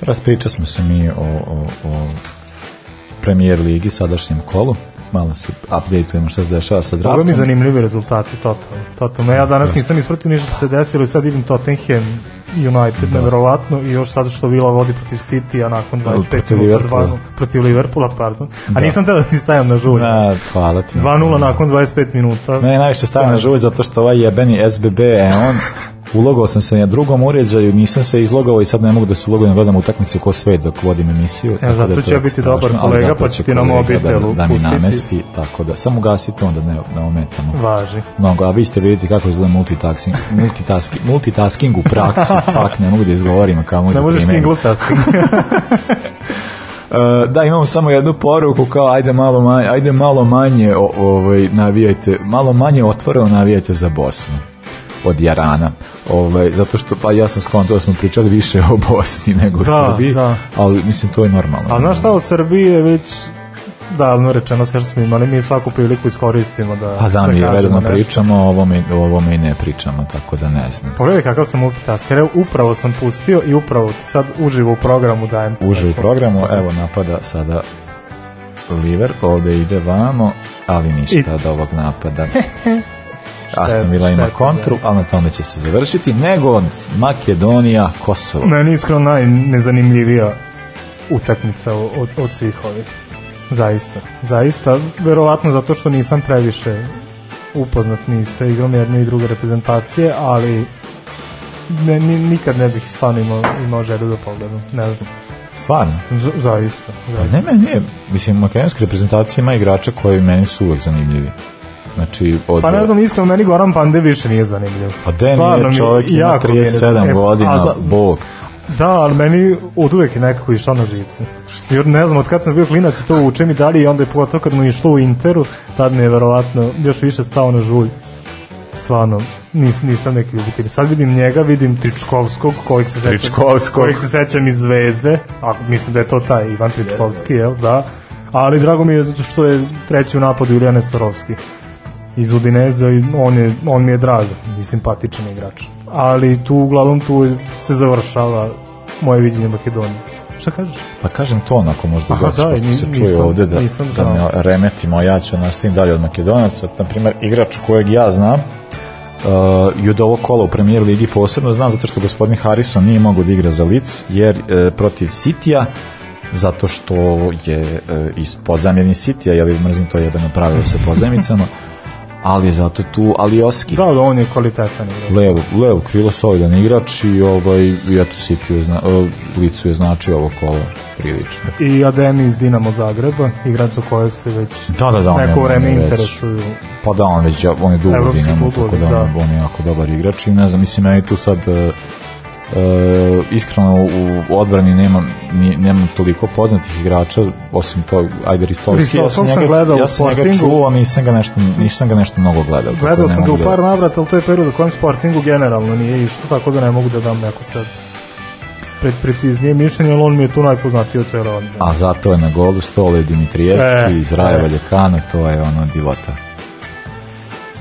A: Raspriča smo se mi o, o, o premijer ligi, sadašnjem kolu. Malo se updateujemo šta se dešava sa
B: Ovo
A: draftom.
B: mi zanimljivi rezultati, totalno. totalno. Ja danas nisam ispratio ništa što se desilo i sad vidim Tottenham United,
A: Da.
B: neverovatno, i još sad što Vila vodi protiv City, a nakon 25
A: Protiv
B: minuta
A: Liverpoola.
B: 2 protiv Liverpoola, pardon. A
A: Da.
B: nisam teo da ti stavim na žulj.
A: Da, hvala ti.
B: 2-0 nakon 25 minuta.
A: Ne, najviše stavim na žulj zato što ovaj jebeni SBB, e, on ulogao sam se na drugom uređaju, nisam se izlogao i sad ne mogu da se ulogujem, gledam utakmicu ko svet dok vodim emisiju. tako
B: zato
A: da
B: ću ja biti dobar kolega, pa
A: će
B: ću ti na mobitelu
A: da, da mi
B: pustiti.
A: namesti, tako da, samo gasite onda da ne, ne ometamo.
B: Važi.
A: Mnogo, a vi ste vidjeti kako izgleda multitasking, multitasking, multitasking u praksi, fuck, ne mogu da izgovorim, a kao
B: Ne možeš single tasking.
A: Uh, da, imamo samo jednu poruku kao ajde malo manje, ajde malo manje o, ovaj, navijajte, malo manje otvoreno navijajte za Bosnu od Jarana. Ovaj, zato što, pa ja sam skontao da smo pričali više o Bosni nego o
B: Da,
A: Srbiji,
B: da.
A: ali mislim to je normalno.
B: A znaš šta, u Srbiji je već davno rečeno sve što smo imali, mi svaku priliku iskoristimo da
A: Pa da,
B: da
A: mi redovno
B: nešto.
A: pričamo, o ovome, o ovome i ne pričamo, tako da ne znam.
B: Pogledaj kakav sam multitasker, evo upravo sam pustio i upravo sad uživo u programu dajem.
A: Uže u programu, evo napada sada Liverpool, ovde ide vamo, ali ništa
B: I-
A: od ovog napada. Aston Villa ima kontru, ali na tome će se završiti, nego Makedonija, Kosovo.
B: Meni iskreno najnezanimljivija utakmica od, od svih ovih. Zaista. Zaista, verovatno zato što nisam previše upoznat ni sa igrom jedne i druge reprezentacije, ali ne, ni, nikad ne bih stvarno imao, imao želju da pogledam. Ne znam.
A: Stvarno?
B: Z, zaista.
A: Pa
B: zaista.
A: ne, ne, ne. Mislim, makedonska reprezentacija ima igrača koji meni su uvek zanimljivi. Znači, od...
B: Pa ne znam, iskreno, meni Goran Pande više nije zanimljiv.
A: Pa de
B: Stvarno
A: nije čovjek, ima
B: jako mi je
A: 37
B: nezanimljiv.
A: godina,
B: za-
A: bog.
B: Da, ali meni od uvek je nekako išao na živce. Jer ne znam, od kad sam bio klinac to učem i dalje i onda je pogotovo kad mu je išlo u Interu, tad mi je verovatno još više stao na žulj. stvarno nis, nisam neki ljubitelj. Sad vidim njega, vidim Tričkovskog, kojeg se sećam, kojeg se sećam iz Zvezde, a mislim da je to taj Ivan Tričkovski, jel, da. Ali drago mi je zato što je treći u napadu Ilija Nestorovski iz Udineza i on, je, on mi je drag i simpatičan igrač. Ali tu uglavnom tu se završava moje viđenje Makedonije. Šta kažeš?
A: Pa kažem to onako možda
B: Aha,
A: god
B: da,
A: što se čuje
B: nisam-
A: ovde da,
B: nisam
A: da ne remetimo, ja ću nastaviti dalje od Makedonaca. Naprimer, igrač kojeg ja znam uh, i od ovog kola u premijer ligi posebno znam zato što gospodin Harrison nije mogao da igra za Lic jer uh, protiv Sitija zato što je uh, iz pozamjeni Sitija, jer mrzim to jebeno pravilo sa pozajmicama, ali je zato tu Alioski.
B: Da, da, on je kvalitetan igrač.
A: Levo, levo krilo solidan igrač i ovaj i eto Sitiju je zna, uh, Licu je značio ovo kolo prilično.
B: I Ademi iz Dinamo Zagreba, igrač za kojeg se već
A: Da, da, da, on
B: neko vreme interesuju.
A: Pa da, on već, on je dugo Dinamo, tako da,
B: da.
A: on je jako dobar igrač i ne znam, mislim, meni tu sad e, e, iskreno u odbrani nemam, ni, nemam toliko poznatih igrača, osim to, ajde Ristovski, ja sam njega,
B: gledao
A: ja sam njega čuo, nisam ga nešto, nisam ga nešto mnogo gledao.
B: Gledao
A: da
B: sam ga u
A: da-
B: par navrata, ali to je period u kojem Sportingu generalno nije išlo, tako da ne mogu da dam neko sad pred preciznije mišljenje, ali on mi je tu najpoznatiji od cele odbrane.
A: A zato je na golu Stole Dimitrijevski
B: E,
A: iz Rajeva
B: e.
A: Ljekana, to je ono divota.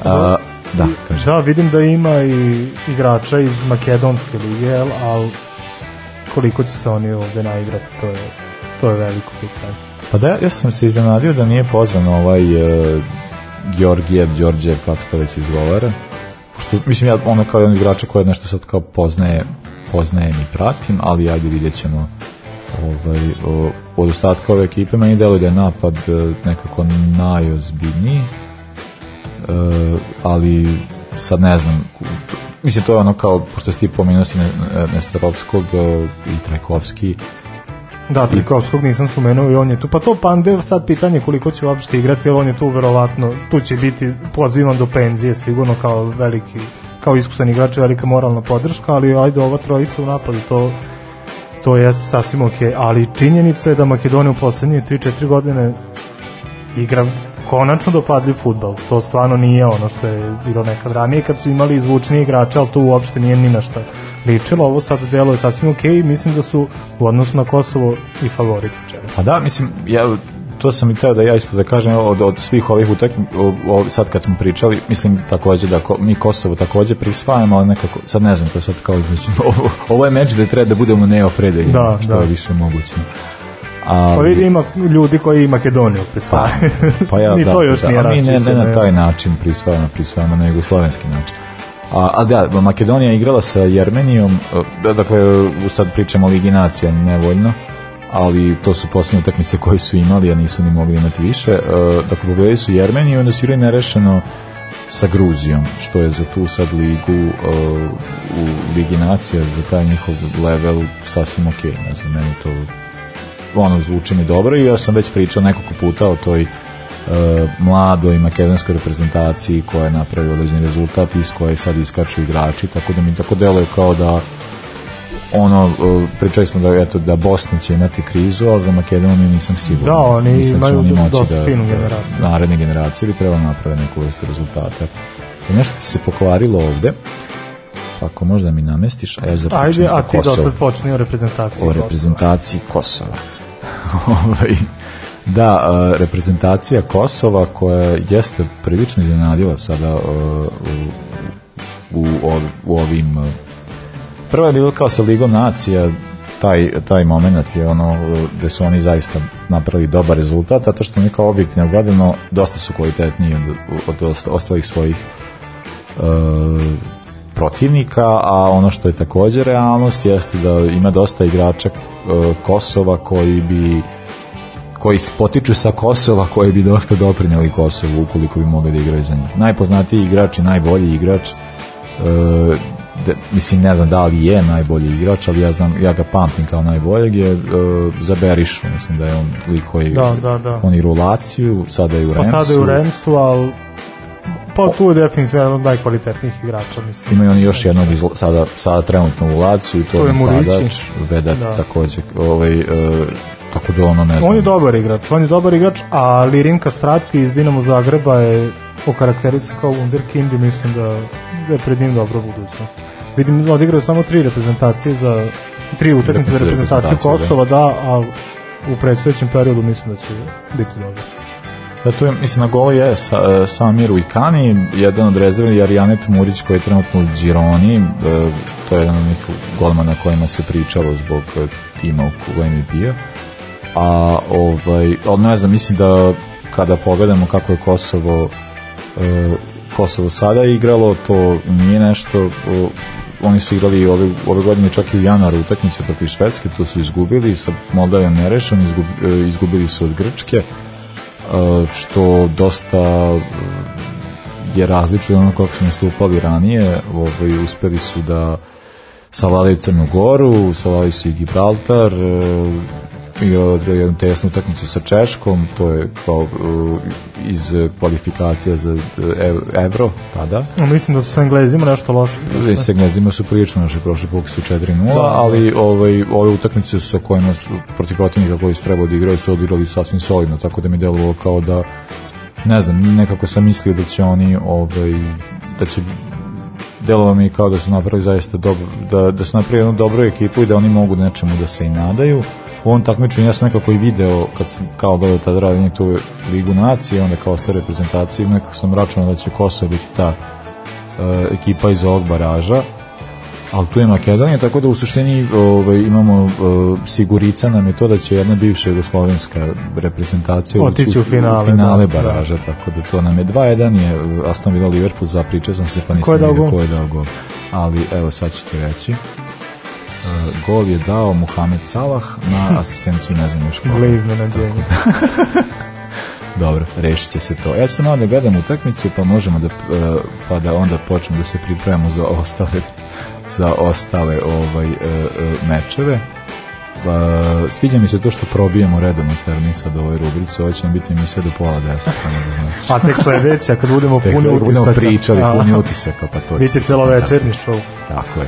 A: A, da, kaže.
B: Da, vidim da ima i igrača iz Makedonske lige, ali koliko će se oni ovde naigrati, to je, to je veliko pitanje.
A: Pa da, ja sam se iznenadio da nije pozvan ovaj uh, Georgijev, Đorđev, kako se već izgovara. Pošto, mislim, ja ono kao jedan igrača koji nešto sad kao poznaje, poznajem i pratim, ali ajde vidjet ćemo ovaj, o, od ostatka ove ekipe meni deluje da je napad e, nekako najozbiljniji e, ali sad ne znam mislim to je ono kao pošto si ti pomenuo si Ne- Nestorovskog e, i Trajkovski
B: Da, Trikovskog nisam spomenuo i on je tu. Pa to Pandev sad pitanje koliko će uopšte igrati, jer on je tu verovatno, tu će biti pozivan do penzije sigurno kao veliki, kao iskusan igrač velika moralna podrška, ali ajde ova trojica u napadu, to to jeste sasvim ok, ali činjenica je da Makedonija u poslednje 3-4 godine igra konačno dopadljiv futbal. To stvarno nije ono što je bilo nekad ranije kad su imali izvučni igrače, ali to uopšte nije ni na šta ličilo. Ovo sad deluje sasvim ok i mislim da su u odnosu na Kosovo i favorit večeras.
A: Pa da, mislim, ja to sam i teo da ja isto da kažem od, od svih ovih utakmi sad kad smo pričali mislim takođe da ko, mi Kosovo takođe prisvajamo ali nekako sad ne znam to je sad kao između ovo, ovo je meč da treba da budemo neopredeljeni
B: Da,
A: što
B: da.
A: je više moguće ali,
B: Pa vidi ima ljudi koji i Makedoniju
A: pa,
B: prisvajaju.
A: pa ja,
B: Ni
A: da,
B: to još
A: da,
B: nije
A: a mi ne, ne na taj način prisvajamo, prisvajamo na jugoslovenski način. A, a da, Makedonija igrala sa Jermenijom, e, dakle, sad pričamo o Ligi nacija nevoljno, ali to su posljednje utakmice koje su imali, a nisu ni mogli imati više. E, Dakle, pogledali su Jermeniju i onda su igrali nerešeno sa Gruzijom, što je za tu sad ligu e, u Ligi nacija, za taj njihov level sasvim ok, ne znam, meni to ono zvuči mi dobro i ja sam već pričao nekoliko puta o toj e, mladoj makedonskoj reprezentaciji koja je napravila određeni rezultat iz koje sad iskaču igrači, tako da mi tako deluje kao da ono, e, pričali smo da, eto, da Bosna će imati krizu, ali za Makedoniju nisam siguran.
B: Da, oni
A: Mislim da će
B: imaju
A: oni moći
B: dosta
A: da,
B: finu
A: da
B: generaciju.
A: naredne generacije bi trebalo naprave neku vrstu rezultata. I nešto ti se pokvarilo ovde, ako možda mi namestiš, a ja započnem
B: Ajde, a ti dotle počni o reprezentaciji.
A: o reprezentaciji Kosova. Ovaj, da, reprezentacija Kosova koja jeste prilično iznenadila sada u, u, u ovim prvo je bilo kao sa Ligom nacija taj, taj moment je ono gde su oni zaista napravili dobar rezultat zato što oni kao objektivno gledano dosta su kvalitetniji od, od ost- ostalih svojih e, protivnika, a ono što je takođe realnost jeste da ima dosta igrača e, Kosova koji bi koji potiču sa Kosova koji bi dosta doprinjeli Kosovu ukoliko bi mogli da igraju za njih. Najpoznatiji igrač i najbolji igrač e, de, mislim ne znam da li je najbolji igrač, ali ja znam ja ga pamtim kao najboljeg je e, za Berišu, mislim da je on lik koji
B: Da, da, da.
A: on i rulaciju, sada je u
B: Pa
A: Remsu.
B: sada je u Remsu, ali pa tu je definitivno jedan od najkvalitetnijih igrača, mislim.
A: Imaju oni još jednog iz, sada, sada trenutno u Laciju i to,
B: To je Murići.
A: Vedat
B: Da.
A: takođe, ovaj, e, tako da ono ne znam.
B: On je dobar igrač, on je dobar igrač, a Lirin Kastrati iz Dinamo Zagreba je okarakterisan kao Wunderkind i mislim da, da je pred njim dobra budućnost. Vidim, odigrao samo tri reprezentacije za tri utakmice za reprezentaciju
A: Reprezentaciju, da.
B: Kosova, da, a u predstojećem periodu mislim da će biti dobro.
A: Da, tu je, mislim, na golu je sa, e, Samir Ujkani, jedan od rezervi je Arijanet Murić koji je trenutno u Gironi, e, to je jedan od njih golmana kojima se pričalo zbog tima u kojem je bio. A, ovaj, ne znam, mislim da kada pogledamo kako je Kosovo e, Kosovo sada igralo, to nije nešto oni su igrali ove, ove godine čak i u januaru utakmice protiv Švedske, to su izgubili, sa Moldavijom nerešen, izgub, izgubili su od Grčke, što dosta e, je različno od ono kako su nastupali ranije, ovaj, uspeli su da savladaju Crnu Goru, savladaju su i Gibraltar, i odigrali jednu tesnu utakmicu sa Češkom, to je kao uh, iz kvalifikacija za ev, Evro, tada.
B: No, mislim da su sa Englezima nešto loše.
A: I sa Englezima su prilično naše prošle puke su 4-0,
B: Da.
A: ali ovaj, ove utakmice sa kojima su protiv protivnika koji su trebali da igraju su odigrali sasvim solidno, tako da mi delovalo kao da ne znam, nekako sam mislio da će oni ovaj, da će delovalo mi kao da su napravili zaista dobro, da, da su napravili jednu dobru ekipu i da oni mogu nečemu da se i nadaju. U ovom takmičenju ja sam nekako i video, kad sam kao gledao tada radim tu Ligu nacije, onda kao ostale reprezentacije, nekako sam računao da će Kosovo biti ta e, ekipa iz ovog baraža, ali tu je Makedonija, tako da u suštini ovaj, imamo e, sigurica nam je to da će jedna bivša jugoslovenska reprezentacija
B: Otići u finale,
A: finale
B: da,
A: baraža, tako da to nam je 2-1 je Aston Villa Liverpool, zapričao sam se pa nisam
B: Ko
A: vidio ko je dao gol. Ali evo sad ću ti reći. E, gol je dao Mohamed Salah na asistenciju, ne znam još koga.
B: Gle iznenađenje.
A: Dobro, rešit će se to. Ja ću malo da gledam utakmicu, pa možemo da, e, pa da onda počnemo da se pripremamo za ostale za ostale ovaj e, e, mečeve. Pa, sviđa mi se to što probijemo redovno termin sad u ovoj rubrici, ovo će nam biti emisija do pola deset, samo da znaš.
B: A tek sledeća, kad budemo
A: Tek
B: puni utisaka.
A: budemo pričali, puni utisaka, pa to će
B: Biće celovečerni
A: fantastično.
B: show.
A: Tako je.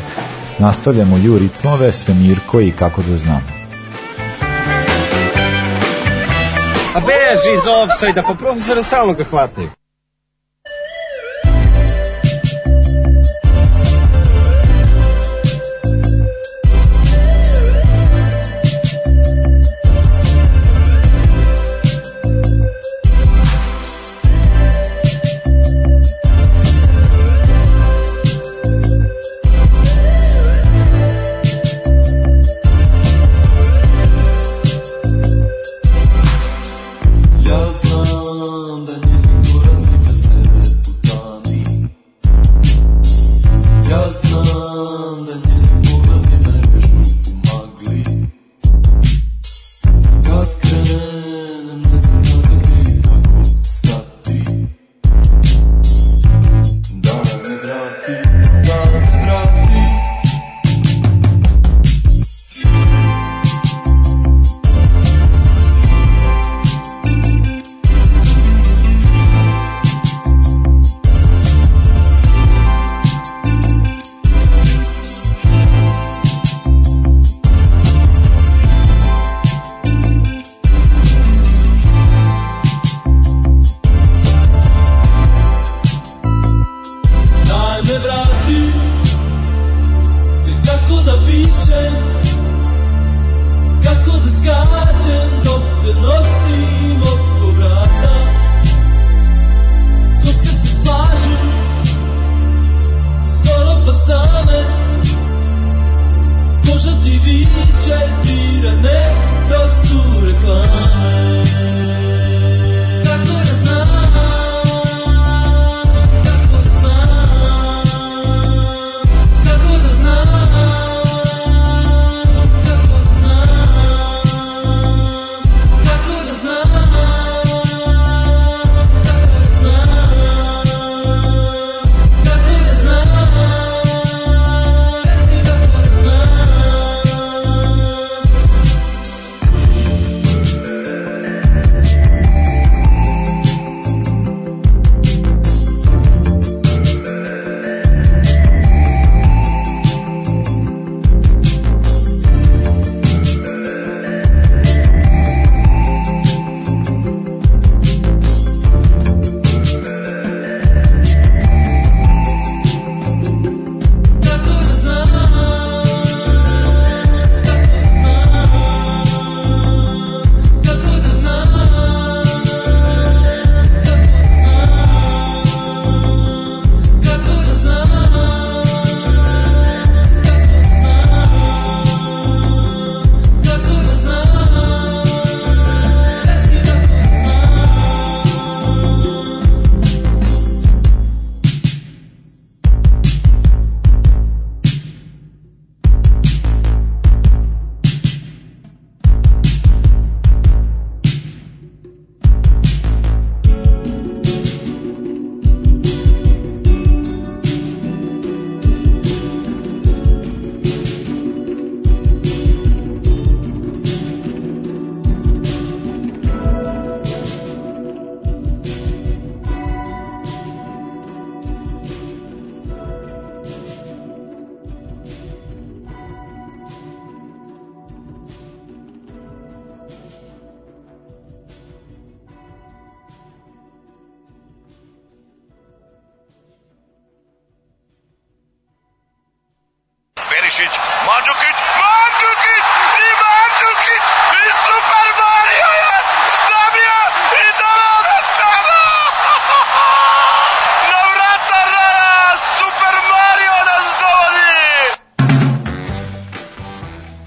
A: Nastavljamo ju ritmove, svemirko i kako da znam.
P: A beži iz offside-a, pa profesora stalno ga hvataju.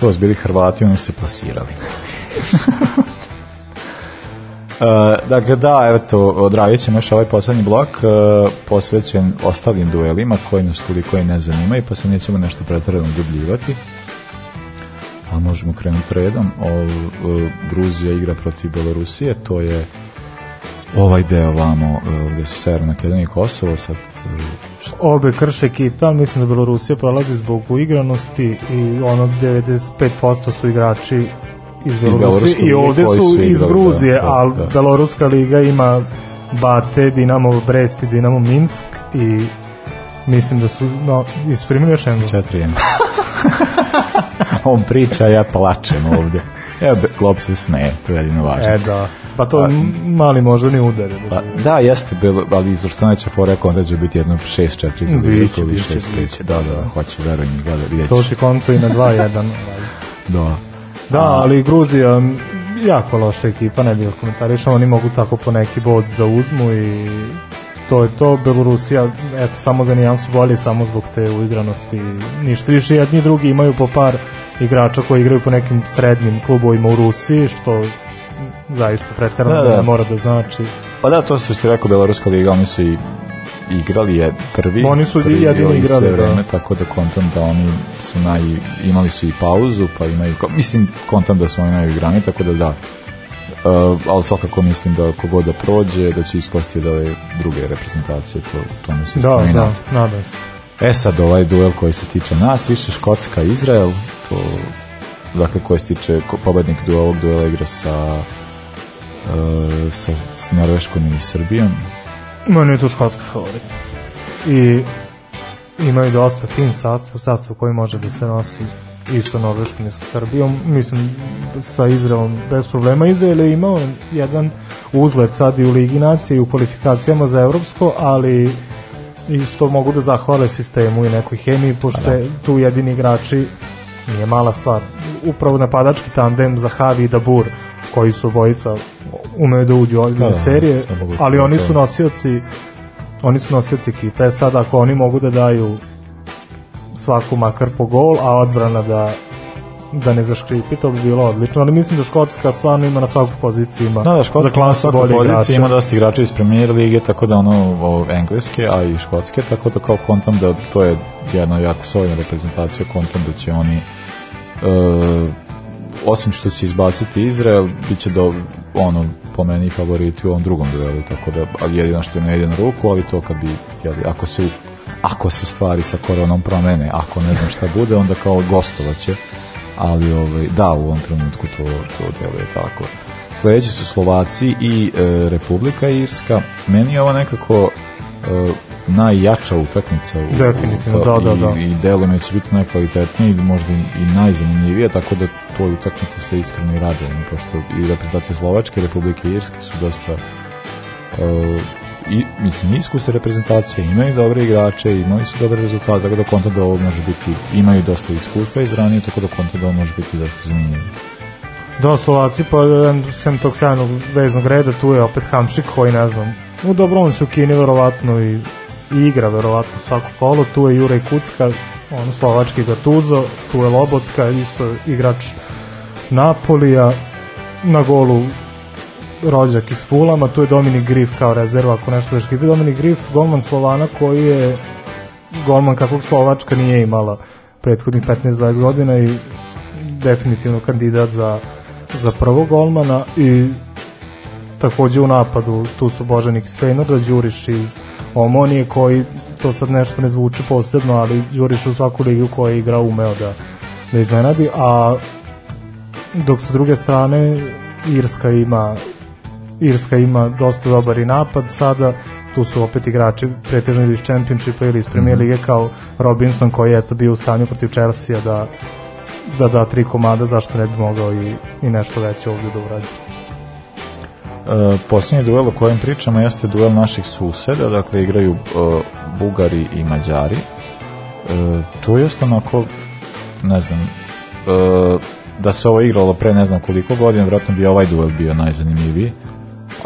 A: To su bili Hrvati, oni su se plasirali. Uh, dakle, da, eto, odradit ćemo još ovaj poslednji blok uh, posvećen ostalim duelima koji nas toliko i ne zanimaju, pa se nećemo nešto pretredno dubljivati. A možemo krenuti redom. O, uh, Gruzija igra protiv Belorusije, to je ovaj deo vamo gde su Severna Makedonija i Kosovo, sad
B: Obe krše ali mislim da Belorusija prolazi zbog uigranosti i ono 95% su igrači iz Belorusije i ovde su
A: su
B: iz
A: igrali,
B: Gruzije,
A: da, da,
B: ali
A: da.
B: Beloruska liga ima Bate, Dinamo Brest i Dinamo Minsk i mislim da su no, isprimili još jednu.
A: 4 On priča, ja plačem ovde. Evo, Klopp se smeje, to je jedino važno.
B: E da, pa to m- mali moždani udar.
A: Pa, da, jeste bilo, ali što neće fora onda će biti jedno 6-4 za Liverpool i
B: biće,
A: 6-5.
B: biće.
A: Da, da, hoće, verujem, da, da, vidjet
B: To si konto i na 2-1.
A: Da.
B: Da, ali Gruzija jako loša ekipa, ne bih komentarišao, oni mogu tako po neki bod da uzmu i to je to, Belorusija, eto, samo za nijansu bolje, samo zbog te uigranosti, ništa više, jedni drugi imaju po par igrača koji igraju po nekim srednjim klubovima u Rusiji, što zaista preterano
A: Da,
B: da,
A: da.
B: mora da znači.
A: Pa da, to što ste rekao, Beloruska liga, oni su i igrali je prvi.
B: Oni su
A: prvi
B: jedini
A: i
B: igrali,
A: sve
B: da.
A: vreme, tako da kontam da oni su naj, imali su i pauzu, pa imaju, mislim, kontam da su oni najigrani, tako da da. Uh, ali svakako mislim da kogod da prođe, da će ispasti da ove druge reprezentacije, to, to mi se
B: Da,
A: isto i
B: da,
A: nadam.
B: se.
A: E sad ovaj duel koji se tiče nas, više Škotska Izrael, to dakle koji se tiče pobednik du ovog duela igra sa uh, sa, s Norveškom i Srbijom.
B: Meni je to škotski favorit. I imaju dosta fin sastav, sastav koji može da se nosi isto Norveškom i sa Srbijom. Mislim, sa Izraelom bez problema. Izrael je imao jedan uzlet sad i u Ligi nacije i u kvalifikacijama za Evropsko, ali isto mogu da zahvale sistemu i nekoj hemiji, pošto je tu jedini igrači nije mala stvar. Upravo napadački tandem za Havi i Dabur, koji su obojica umeju da uđu ozbiljne
A: Da, da,
B: serije,
A: da
B: ali
A: to-
B: oni su nosioci oni su nosioci ekipe. E Sad ako oni mogu da daju svaku makar po gol, a odbrana da da ne zaškripi, to bi bilo odlično, ali mislim da Škotska stvarno ima na svaku poziciju ima
A: Da, da, Škotska
B: za klasu bolje
A: pozicije,
B: igrača.
A: ima dosta igrača iz premier lige, tako da ono, o, engleske, a i škotske, tako da kao kontam da to je jedna jako solidna reprezentacija, kontam da će oni e, osim što će izbaciti Izrael, bit će do, ono, po meni favoriti u ovom drugom duelu, tako da, ali jedino što ne ide na ruku, ali to kad bi, jeli, ako se ako se stvari sa koronom promene, ako ne znam šta bude, onda kao gostovaće, ali ovaj, da, u ovom trenutku to, to deluje tako. Sledeći su Slovaci i e, Republika Irska. Meni je ovo nekako e, najjača utakmica u,
B: Definitivno,
A: u-
B: da, da,
A: i,
B: da.
A: i deluje mi da će biti najkvalitetniji i možda i najzanimljivije, tako da toj utakmici se iskreno i radujem, pošto i reprezentacije Slovačke Republike Irske su dosta e, i, mislim, iskuse reprezentacije, imaju dobre igrače, imali su dobre rezultate, tako da kontam da ovo može biti, imaju dosta iskustva iz ranije, tako da kontam da ovo može biti dosta zanimljivo.
B: Da, Slovaci, pa em, sem tog sjajnog veznog reda, tu je opet Hamšik koji ne znam, u dobro on se u Kini verovatno i, i igra verovatno svako kolo, tu je Juraj Kucka, on slovački Gatuzo, tu je Lobotka, isto igrač Napolija, na golu rođak iz Fulama, tu je Dominik Grif kao rezerva, ako nešto da škipi. Dominik Grif, golman Slovana koji je golman kakvog Slovačka nije imala prethodnih 15-20 godina i definitivno kandidat za, za prvog golmana i takođe u napadu tu su Božanik iz Fejnorda, Đuriš iz Omonije koji to sad nešto ne zvuči posebno, ali Đuriš u svaku ligu koja je igrao umeo da, da iznenadi, a dok sa druge strane Irska ima Irska ima dosta dobar i napad sada, tu su opet igrači pretežno ili iz Championshipa ili iz Premier Lige kao Robinson koji je eto bio u stanju protiv Chelsea da da da tri komada, zašto ne bi mogao i, i nešto veće ovdje da uradi.
A: E, posljednji duel o kojem pričamo jeste duel naših suseda, dakle igraju e, Bugari i Mađari. E, to jeste onako ne znam, e, da se ovo igralo pre ne znam koliko godina, vjerojatno bi ovaj duel bio najzanimljiviji,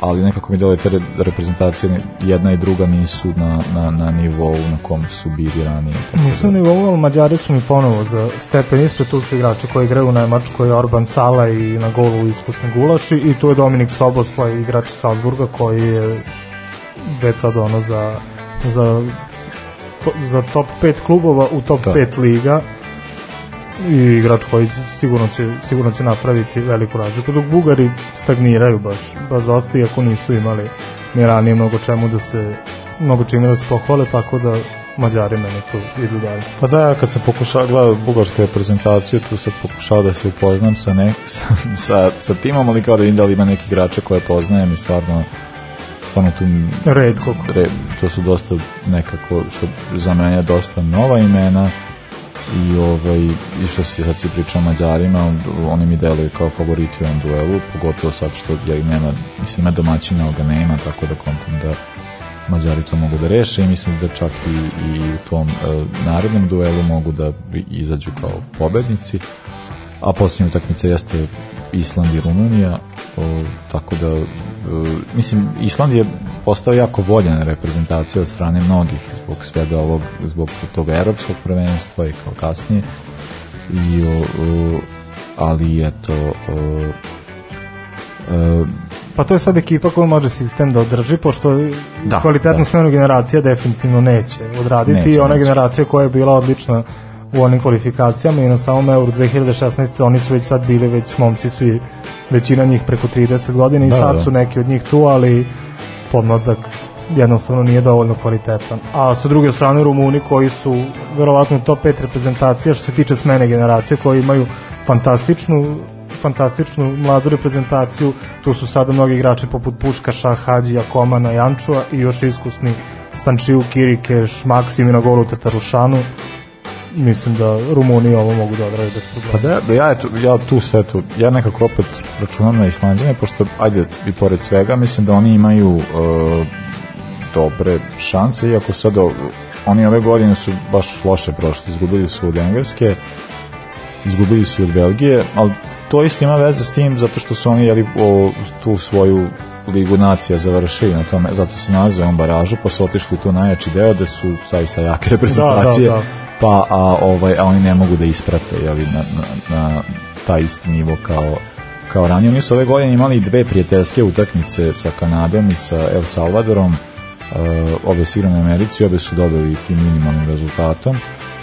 A: ali nekako mi deluje te re- reprezentacije jedna i druga nisu na, na, na nivou na kom su bili ranije. Tako
B: Nisu ni ovo, ali Mađari su mi ponovo za stepen ispred, tu su igrači koji igraju u Nemačkoj, Orban Sala i na golu iskusni gulaši i tu je Dominik Sobosla, igrač iz Salzburga koji je već sad ono za, za, za top 5 klubova u top
A: Da.
B: 5 liga i igrač koji sigurno će, sigurno će napraviti veliku razliku dok Bugari stagniraju baš, baš dosta iako nisu imali ni ranije mnogo čemu da se mnogo čime da se pohvale tako da Mađari meni tu idu dalje.
A: Pa da, kad sam pokušao gledao bugarsku reprezentaciju, tu sam pokušao da se upoznam sa, ne, sa, sa, sa timom, ali kao da vidim da li ima neki igrače koje poznajem i stvarno stvarno tu
B: Redko.
A: re, to su dosta nekako što za mene dosta nova imena i ovaj i što se sad si priča o Mađarima oni mi deluju kao favoriti u ovom duelu pogotovo sad što ja nema mislim ima domaćina ali ga nema tako da kontam da Mađari to mogu da reše i mislim da čak i, i u tom e, narednom duelu mogu da izađu kao pobednici. A posljednja utakmica jeste Island i Rumunija o, tako da e, mislim Island je postao jako voljena reprezentacija od strane mnogih zbog svega ovog zbog tog evropskog prvenstva i kao kasnije i o, o, ali eto o, e,
B: Pa to je sad ekipa koja može sistem da održi, pošto
A: Da,
B: kvalitetnu
A: da.
B: smenu generacija definitivno neće odraditi
A: Neće,
B: i ona
A: neće.
B: generacija koja je bila odlična u onim kvalifikacijama i na samom Euro 2016. oni su već sad bili već momci svi, većina njih preko 30 godina i
A: Da,
B: sad
A: da.
B: su neki od njih tu, ali podmladak jednostavno nije dovoljno kvalitetan. A sa druge strane Rumuni koji su verovatno top 5 reprezentacija što se tiče smene generacije koji imaju fantastičnu fantastičnu mladu reprezentaciju. Tu su sada mnogi igrači poput Puškaša, Hadžija, Komana, Jančua i još iskusni Stančiju, Kirikeš, Maksim i na golu Tatarušanu. Mislim da Rumuni ovo mogu da odrade bez
A: Pa
B: problema.
A: da, ja, eto, ja tu sve tu, ja nekako opet računam na Islanđane, pošto, ajde, i pored svega, mislim da oni imaju e, dobre šanse, iako sad oni ove godine su baš loše prošli, izgubili su od Engleske, izgubili su od Belgije, ali to isto ima veze s tim zato što su oni jeli, o, tu svoju ligu nacija završili na tome, zato se nalaze ovom baražu, pa su otišli tu najjači deo gde su zaista jake reprezentacije,
B: da.
A: Pa a, ovaj, a oni ne mogu da isprate jeli, na, na, na taj isti nivo kao kao ranije. Oni su ove godine imali dve prijateljske utakmice sa Kanadom i sa El Salvadorom, uh, obe su igrane u Americi, obe su dobili tim minimalnim rezultatom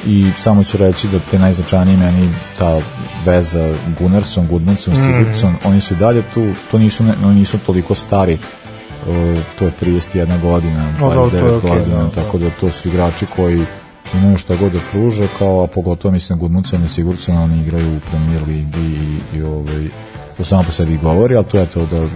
A: i samo ću reći da te najznačajnije meni ta veza Gunnarsson, Gudmundsson,
B: Mhm.
A: Sigurdsson, oni su dalje tu, to nisu, ne, oni nisu toliko stari, uh, to je 31 godina,
B: O, da,
A: 29
B: to je okej,
A: godina,
B: da, da.
A: tako da to su igrači koji imaju šta god da pruže, kao, a pogotovo mislim Gudmundsson i Sigurdsson, oni igraju u Premier Ligi i, i ovaj, to samo po sebi govori, ali to je to da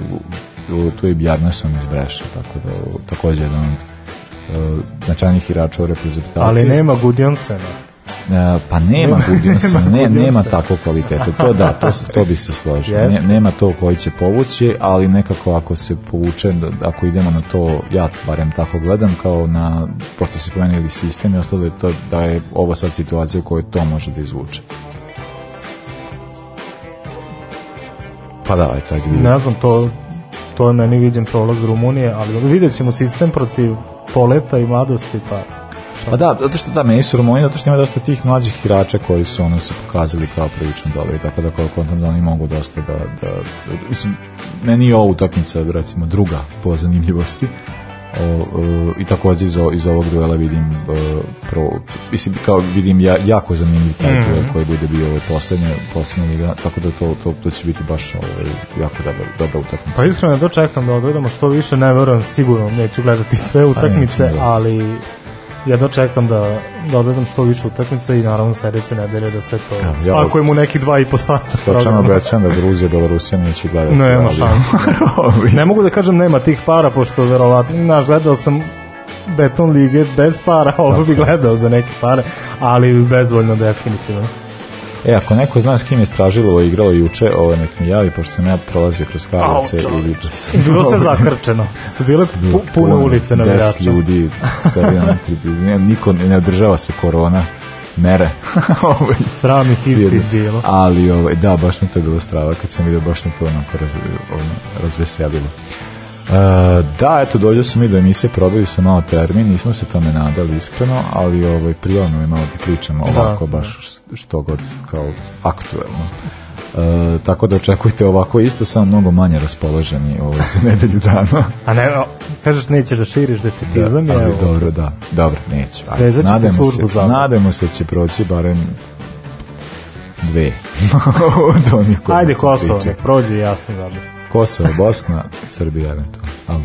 A: tu je Bjarnason iz Breša, tako da takođe jedan od uh, značajnih igrača u reprezentaciji.
B: Ali nema Gudjonsena.
A: E, pa nema Gudjonsona,
B: Nema
A: ne, nema takvog kvaliteta. To da, to, to bi se složio.
B: Jeste.
A: Ne, nema to koji će povući, ali nekako ako se povuče, da- ako idemo na to, ja barem tako gledam, kao na, pošto se promenili sistem i ostalo je to da je ovo sad situacija u kojoj to može da izvuče. Pa da, eto, ajde.
B: Ne znam, to, to je meni viđen prolaz Rumunije, ali vidjet ćemo sistem protiv poleta i mladosti, pa
A: Pa da, zato što da, meni su Rumuni, zato što ima dosta tih mlađih igrača koji su ono se pokazali kao prilično dobri, tako da kao kontam da oni mogu dosta da, da, da mislim, meni je ovo utakmica, recimo, druga po zanimljivosti, o, o, i takođe iz, o- iz ovog duela vidim o, pro, mislim, kao vidim ja, jako zanimljiv taj
B: Mhm.
A: duel koji bude bio ovaj poslednja, poslednja liga, tako da to, to, to će biti baš ovaj, jako dobra, dobra utakmica.
B: Pa iskreno to čekam da odgledamo što više, ne verujem sigurno, neću gledati sve utakmice,
A: neću, da.
B: ali jedno čekam da, da odgledam što više utakmice i naravno sledeće nedelje da sve to
A: Ja, ja-
B: spakujem u neki dva i po sata
A: Skočano obećam da Gruzija, Belorusija neću gledati.
B: Nema
A: ali-
B: šanse. ne mogu da kažem nema tih para, pošto verovatno, znaš, gledao sam beton lige bez para, ovo bi gledao za neke pare, ali bezvoljno definitivno.
A: E, ako neko zna s kim je Stražilovo igralo juče, ovo nek mi javi, pošto sam ja prolazio kroz Karlovce i vidio sam.
B: Bilo se zakrčeno. Su bile pu, pune ulice na
A: Deset
B: navijača.
A: ljudi sedi na tribuni. Niko ne održava se korona mere. ovaj,
B: Sramih isti
A: svirne.
B: bilo.
A: Ali, ovaj, da, baš mi to je bilo strava kad sam vidio, baš me to onako raz, ono, razveselilo. Uh, da, eto, dođe sam i do emisije, probaju se malo termin, nismo se tome nadali iskreno, ali ovaj, prijavno je malo da pričamo
B: Da,
A: ovako, baš što god kao aktuelno. Uh, tako da očekujte ovako isto, samo mnogo manje raspoloženi ovaj, za nedelju dana.
B: A ne, o, kažeš nećeš da širiš defetizam,
A: da,
B: je,
A: ali dobro, da, dobro, neću.
B: Službu
A: se,
B: za-
A: nadajmo se da će proći barem dve od onih
B: Ajde Kosovo,
A: tiče.
B: nek prođe i jasno da
A: Kosovo, Bosna, Srbija eventualno. Ali.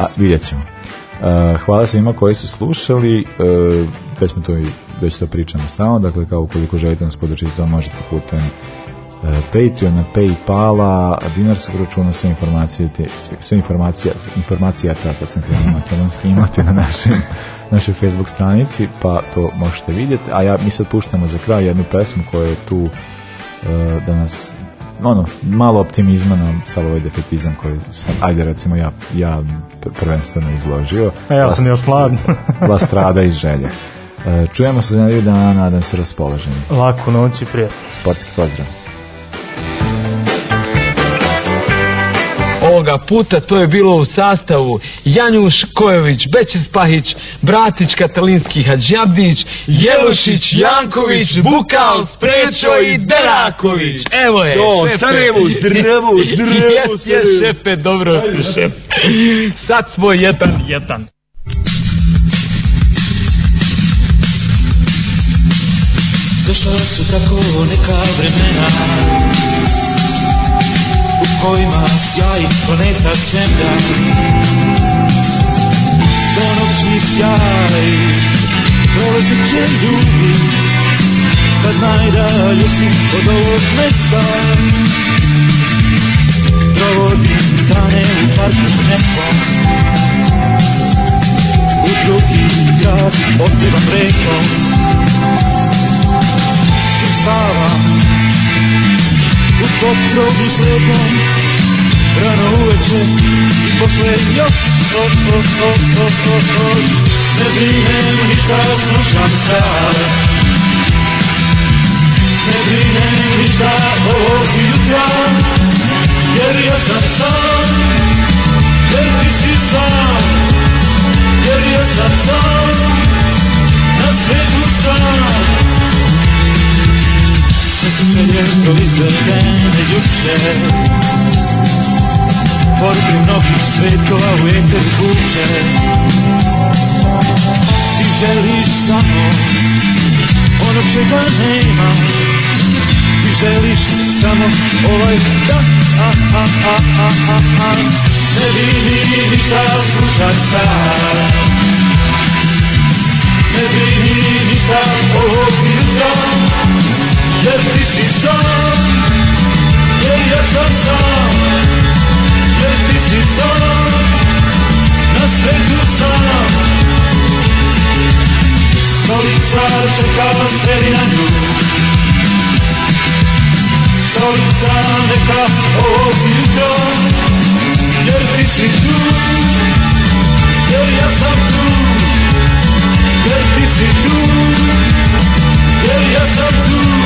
A: A, vidjet ćemo. Uh, hvala svima koji su slušali, uh, već smo to i već to pričamo stalno, dakle kao ukoliko želite nas podržiti, to možete putem uh, Patreona, Paypala, dinarskog računa, sve informacije, te, sve, sve informacije, informacija, ta, kad sam krenuo makedonski, imate na našem, našoj Facebook stranici, pa to možete vidjeti. A ja, mi sad puštamo za kraj jednu pesmu koja je tu uh, da nas ono, malo optimizma nam sav ovaj defetizam koji sam, ajde recimo ja, ja pr- prvenstveno izložio.
B: A ja sam još mlad.
A: Vlastrada iz želje. E, čujemo se za nedelju dana, nadam se raspoloženi.
B: Laku noć i prijatno.
A: Sportski pozdrav.
Q: Ovoga puta to je bilo u sastavu Janjuš Kojović, Bećis Pahić, Bratić Katalinski Hadžabdić, Jelušić, Janković, Bukal, Sprečo i Deraković. Evo je,
N: Do,
Q: šefe.
N: Sarajevo, zdravo, zdravo,
Q: Jes, jes, šefe, dobro, šef. Sad smo jedan, jedan.
M: Došla su tako neka vremena U kojima sjaji planeta Zemlja. Ponoćni sjaj Prolazit će ljudi Kad najdalje si od ovog mesta. Provodim dane u parku nekom. U drugi grad otpevam rekom. Spavam U pop grobu slepom Rano uveče i posle još. O, o, o, o, o, o. Ne brinem ništa, slušam sad. Ne brinem ništa ovog jutra Jer ja sam sam. Jer ti si sam. Jer ja sam sam. Na svetu sam Sve su me lijepo izvedene juče Poruke mnogih svetova u eter vuče Ti želiš samo ono čega nema Ti želiš samo ovaj da a, a, a, a, a, a. Ne vidi ništa, slušaj sad Ne vidi ništa ovog jutra Jer ti si sam, jer ja sam sam Jer ti si sam, na svetu sam Stolica čekala sedi na nju Stolica neka ovog jutro Jer ti si tu, jer ja sam tu. Jer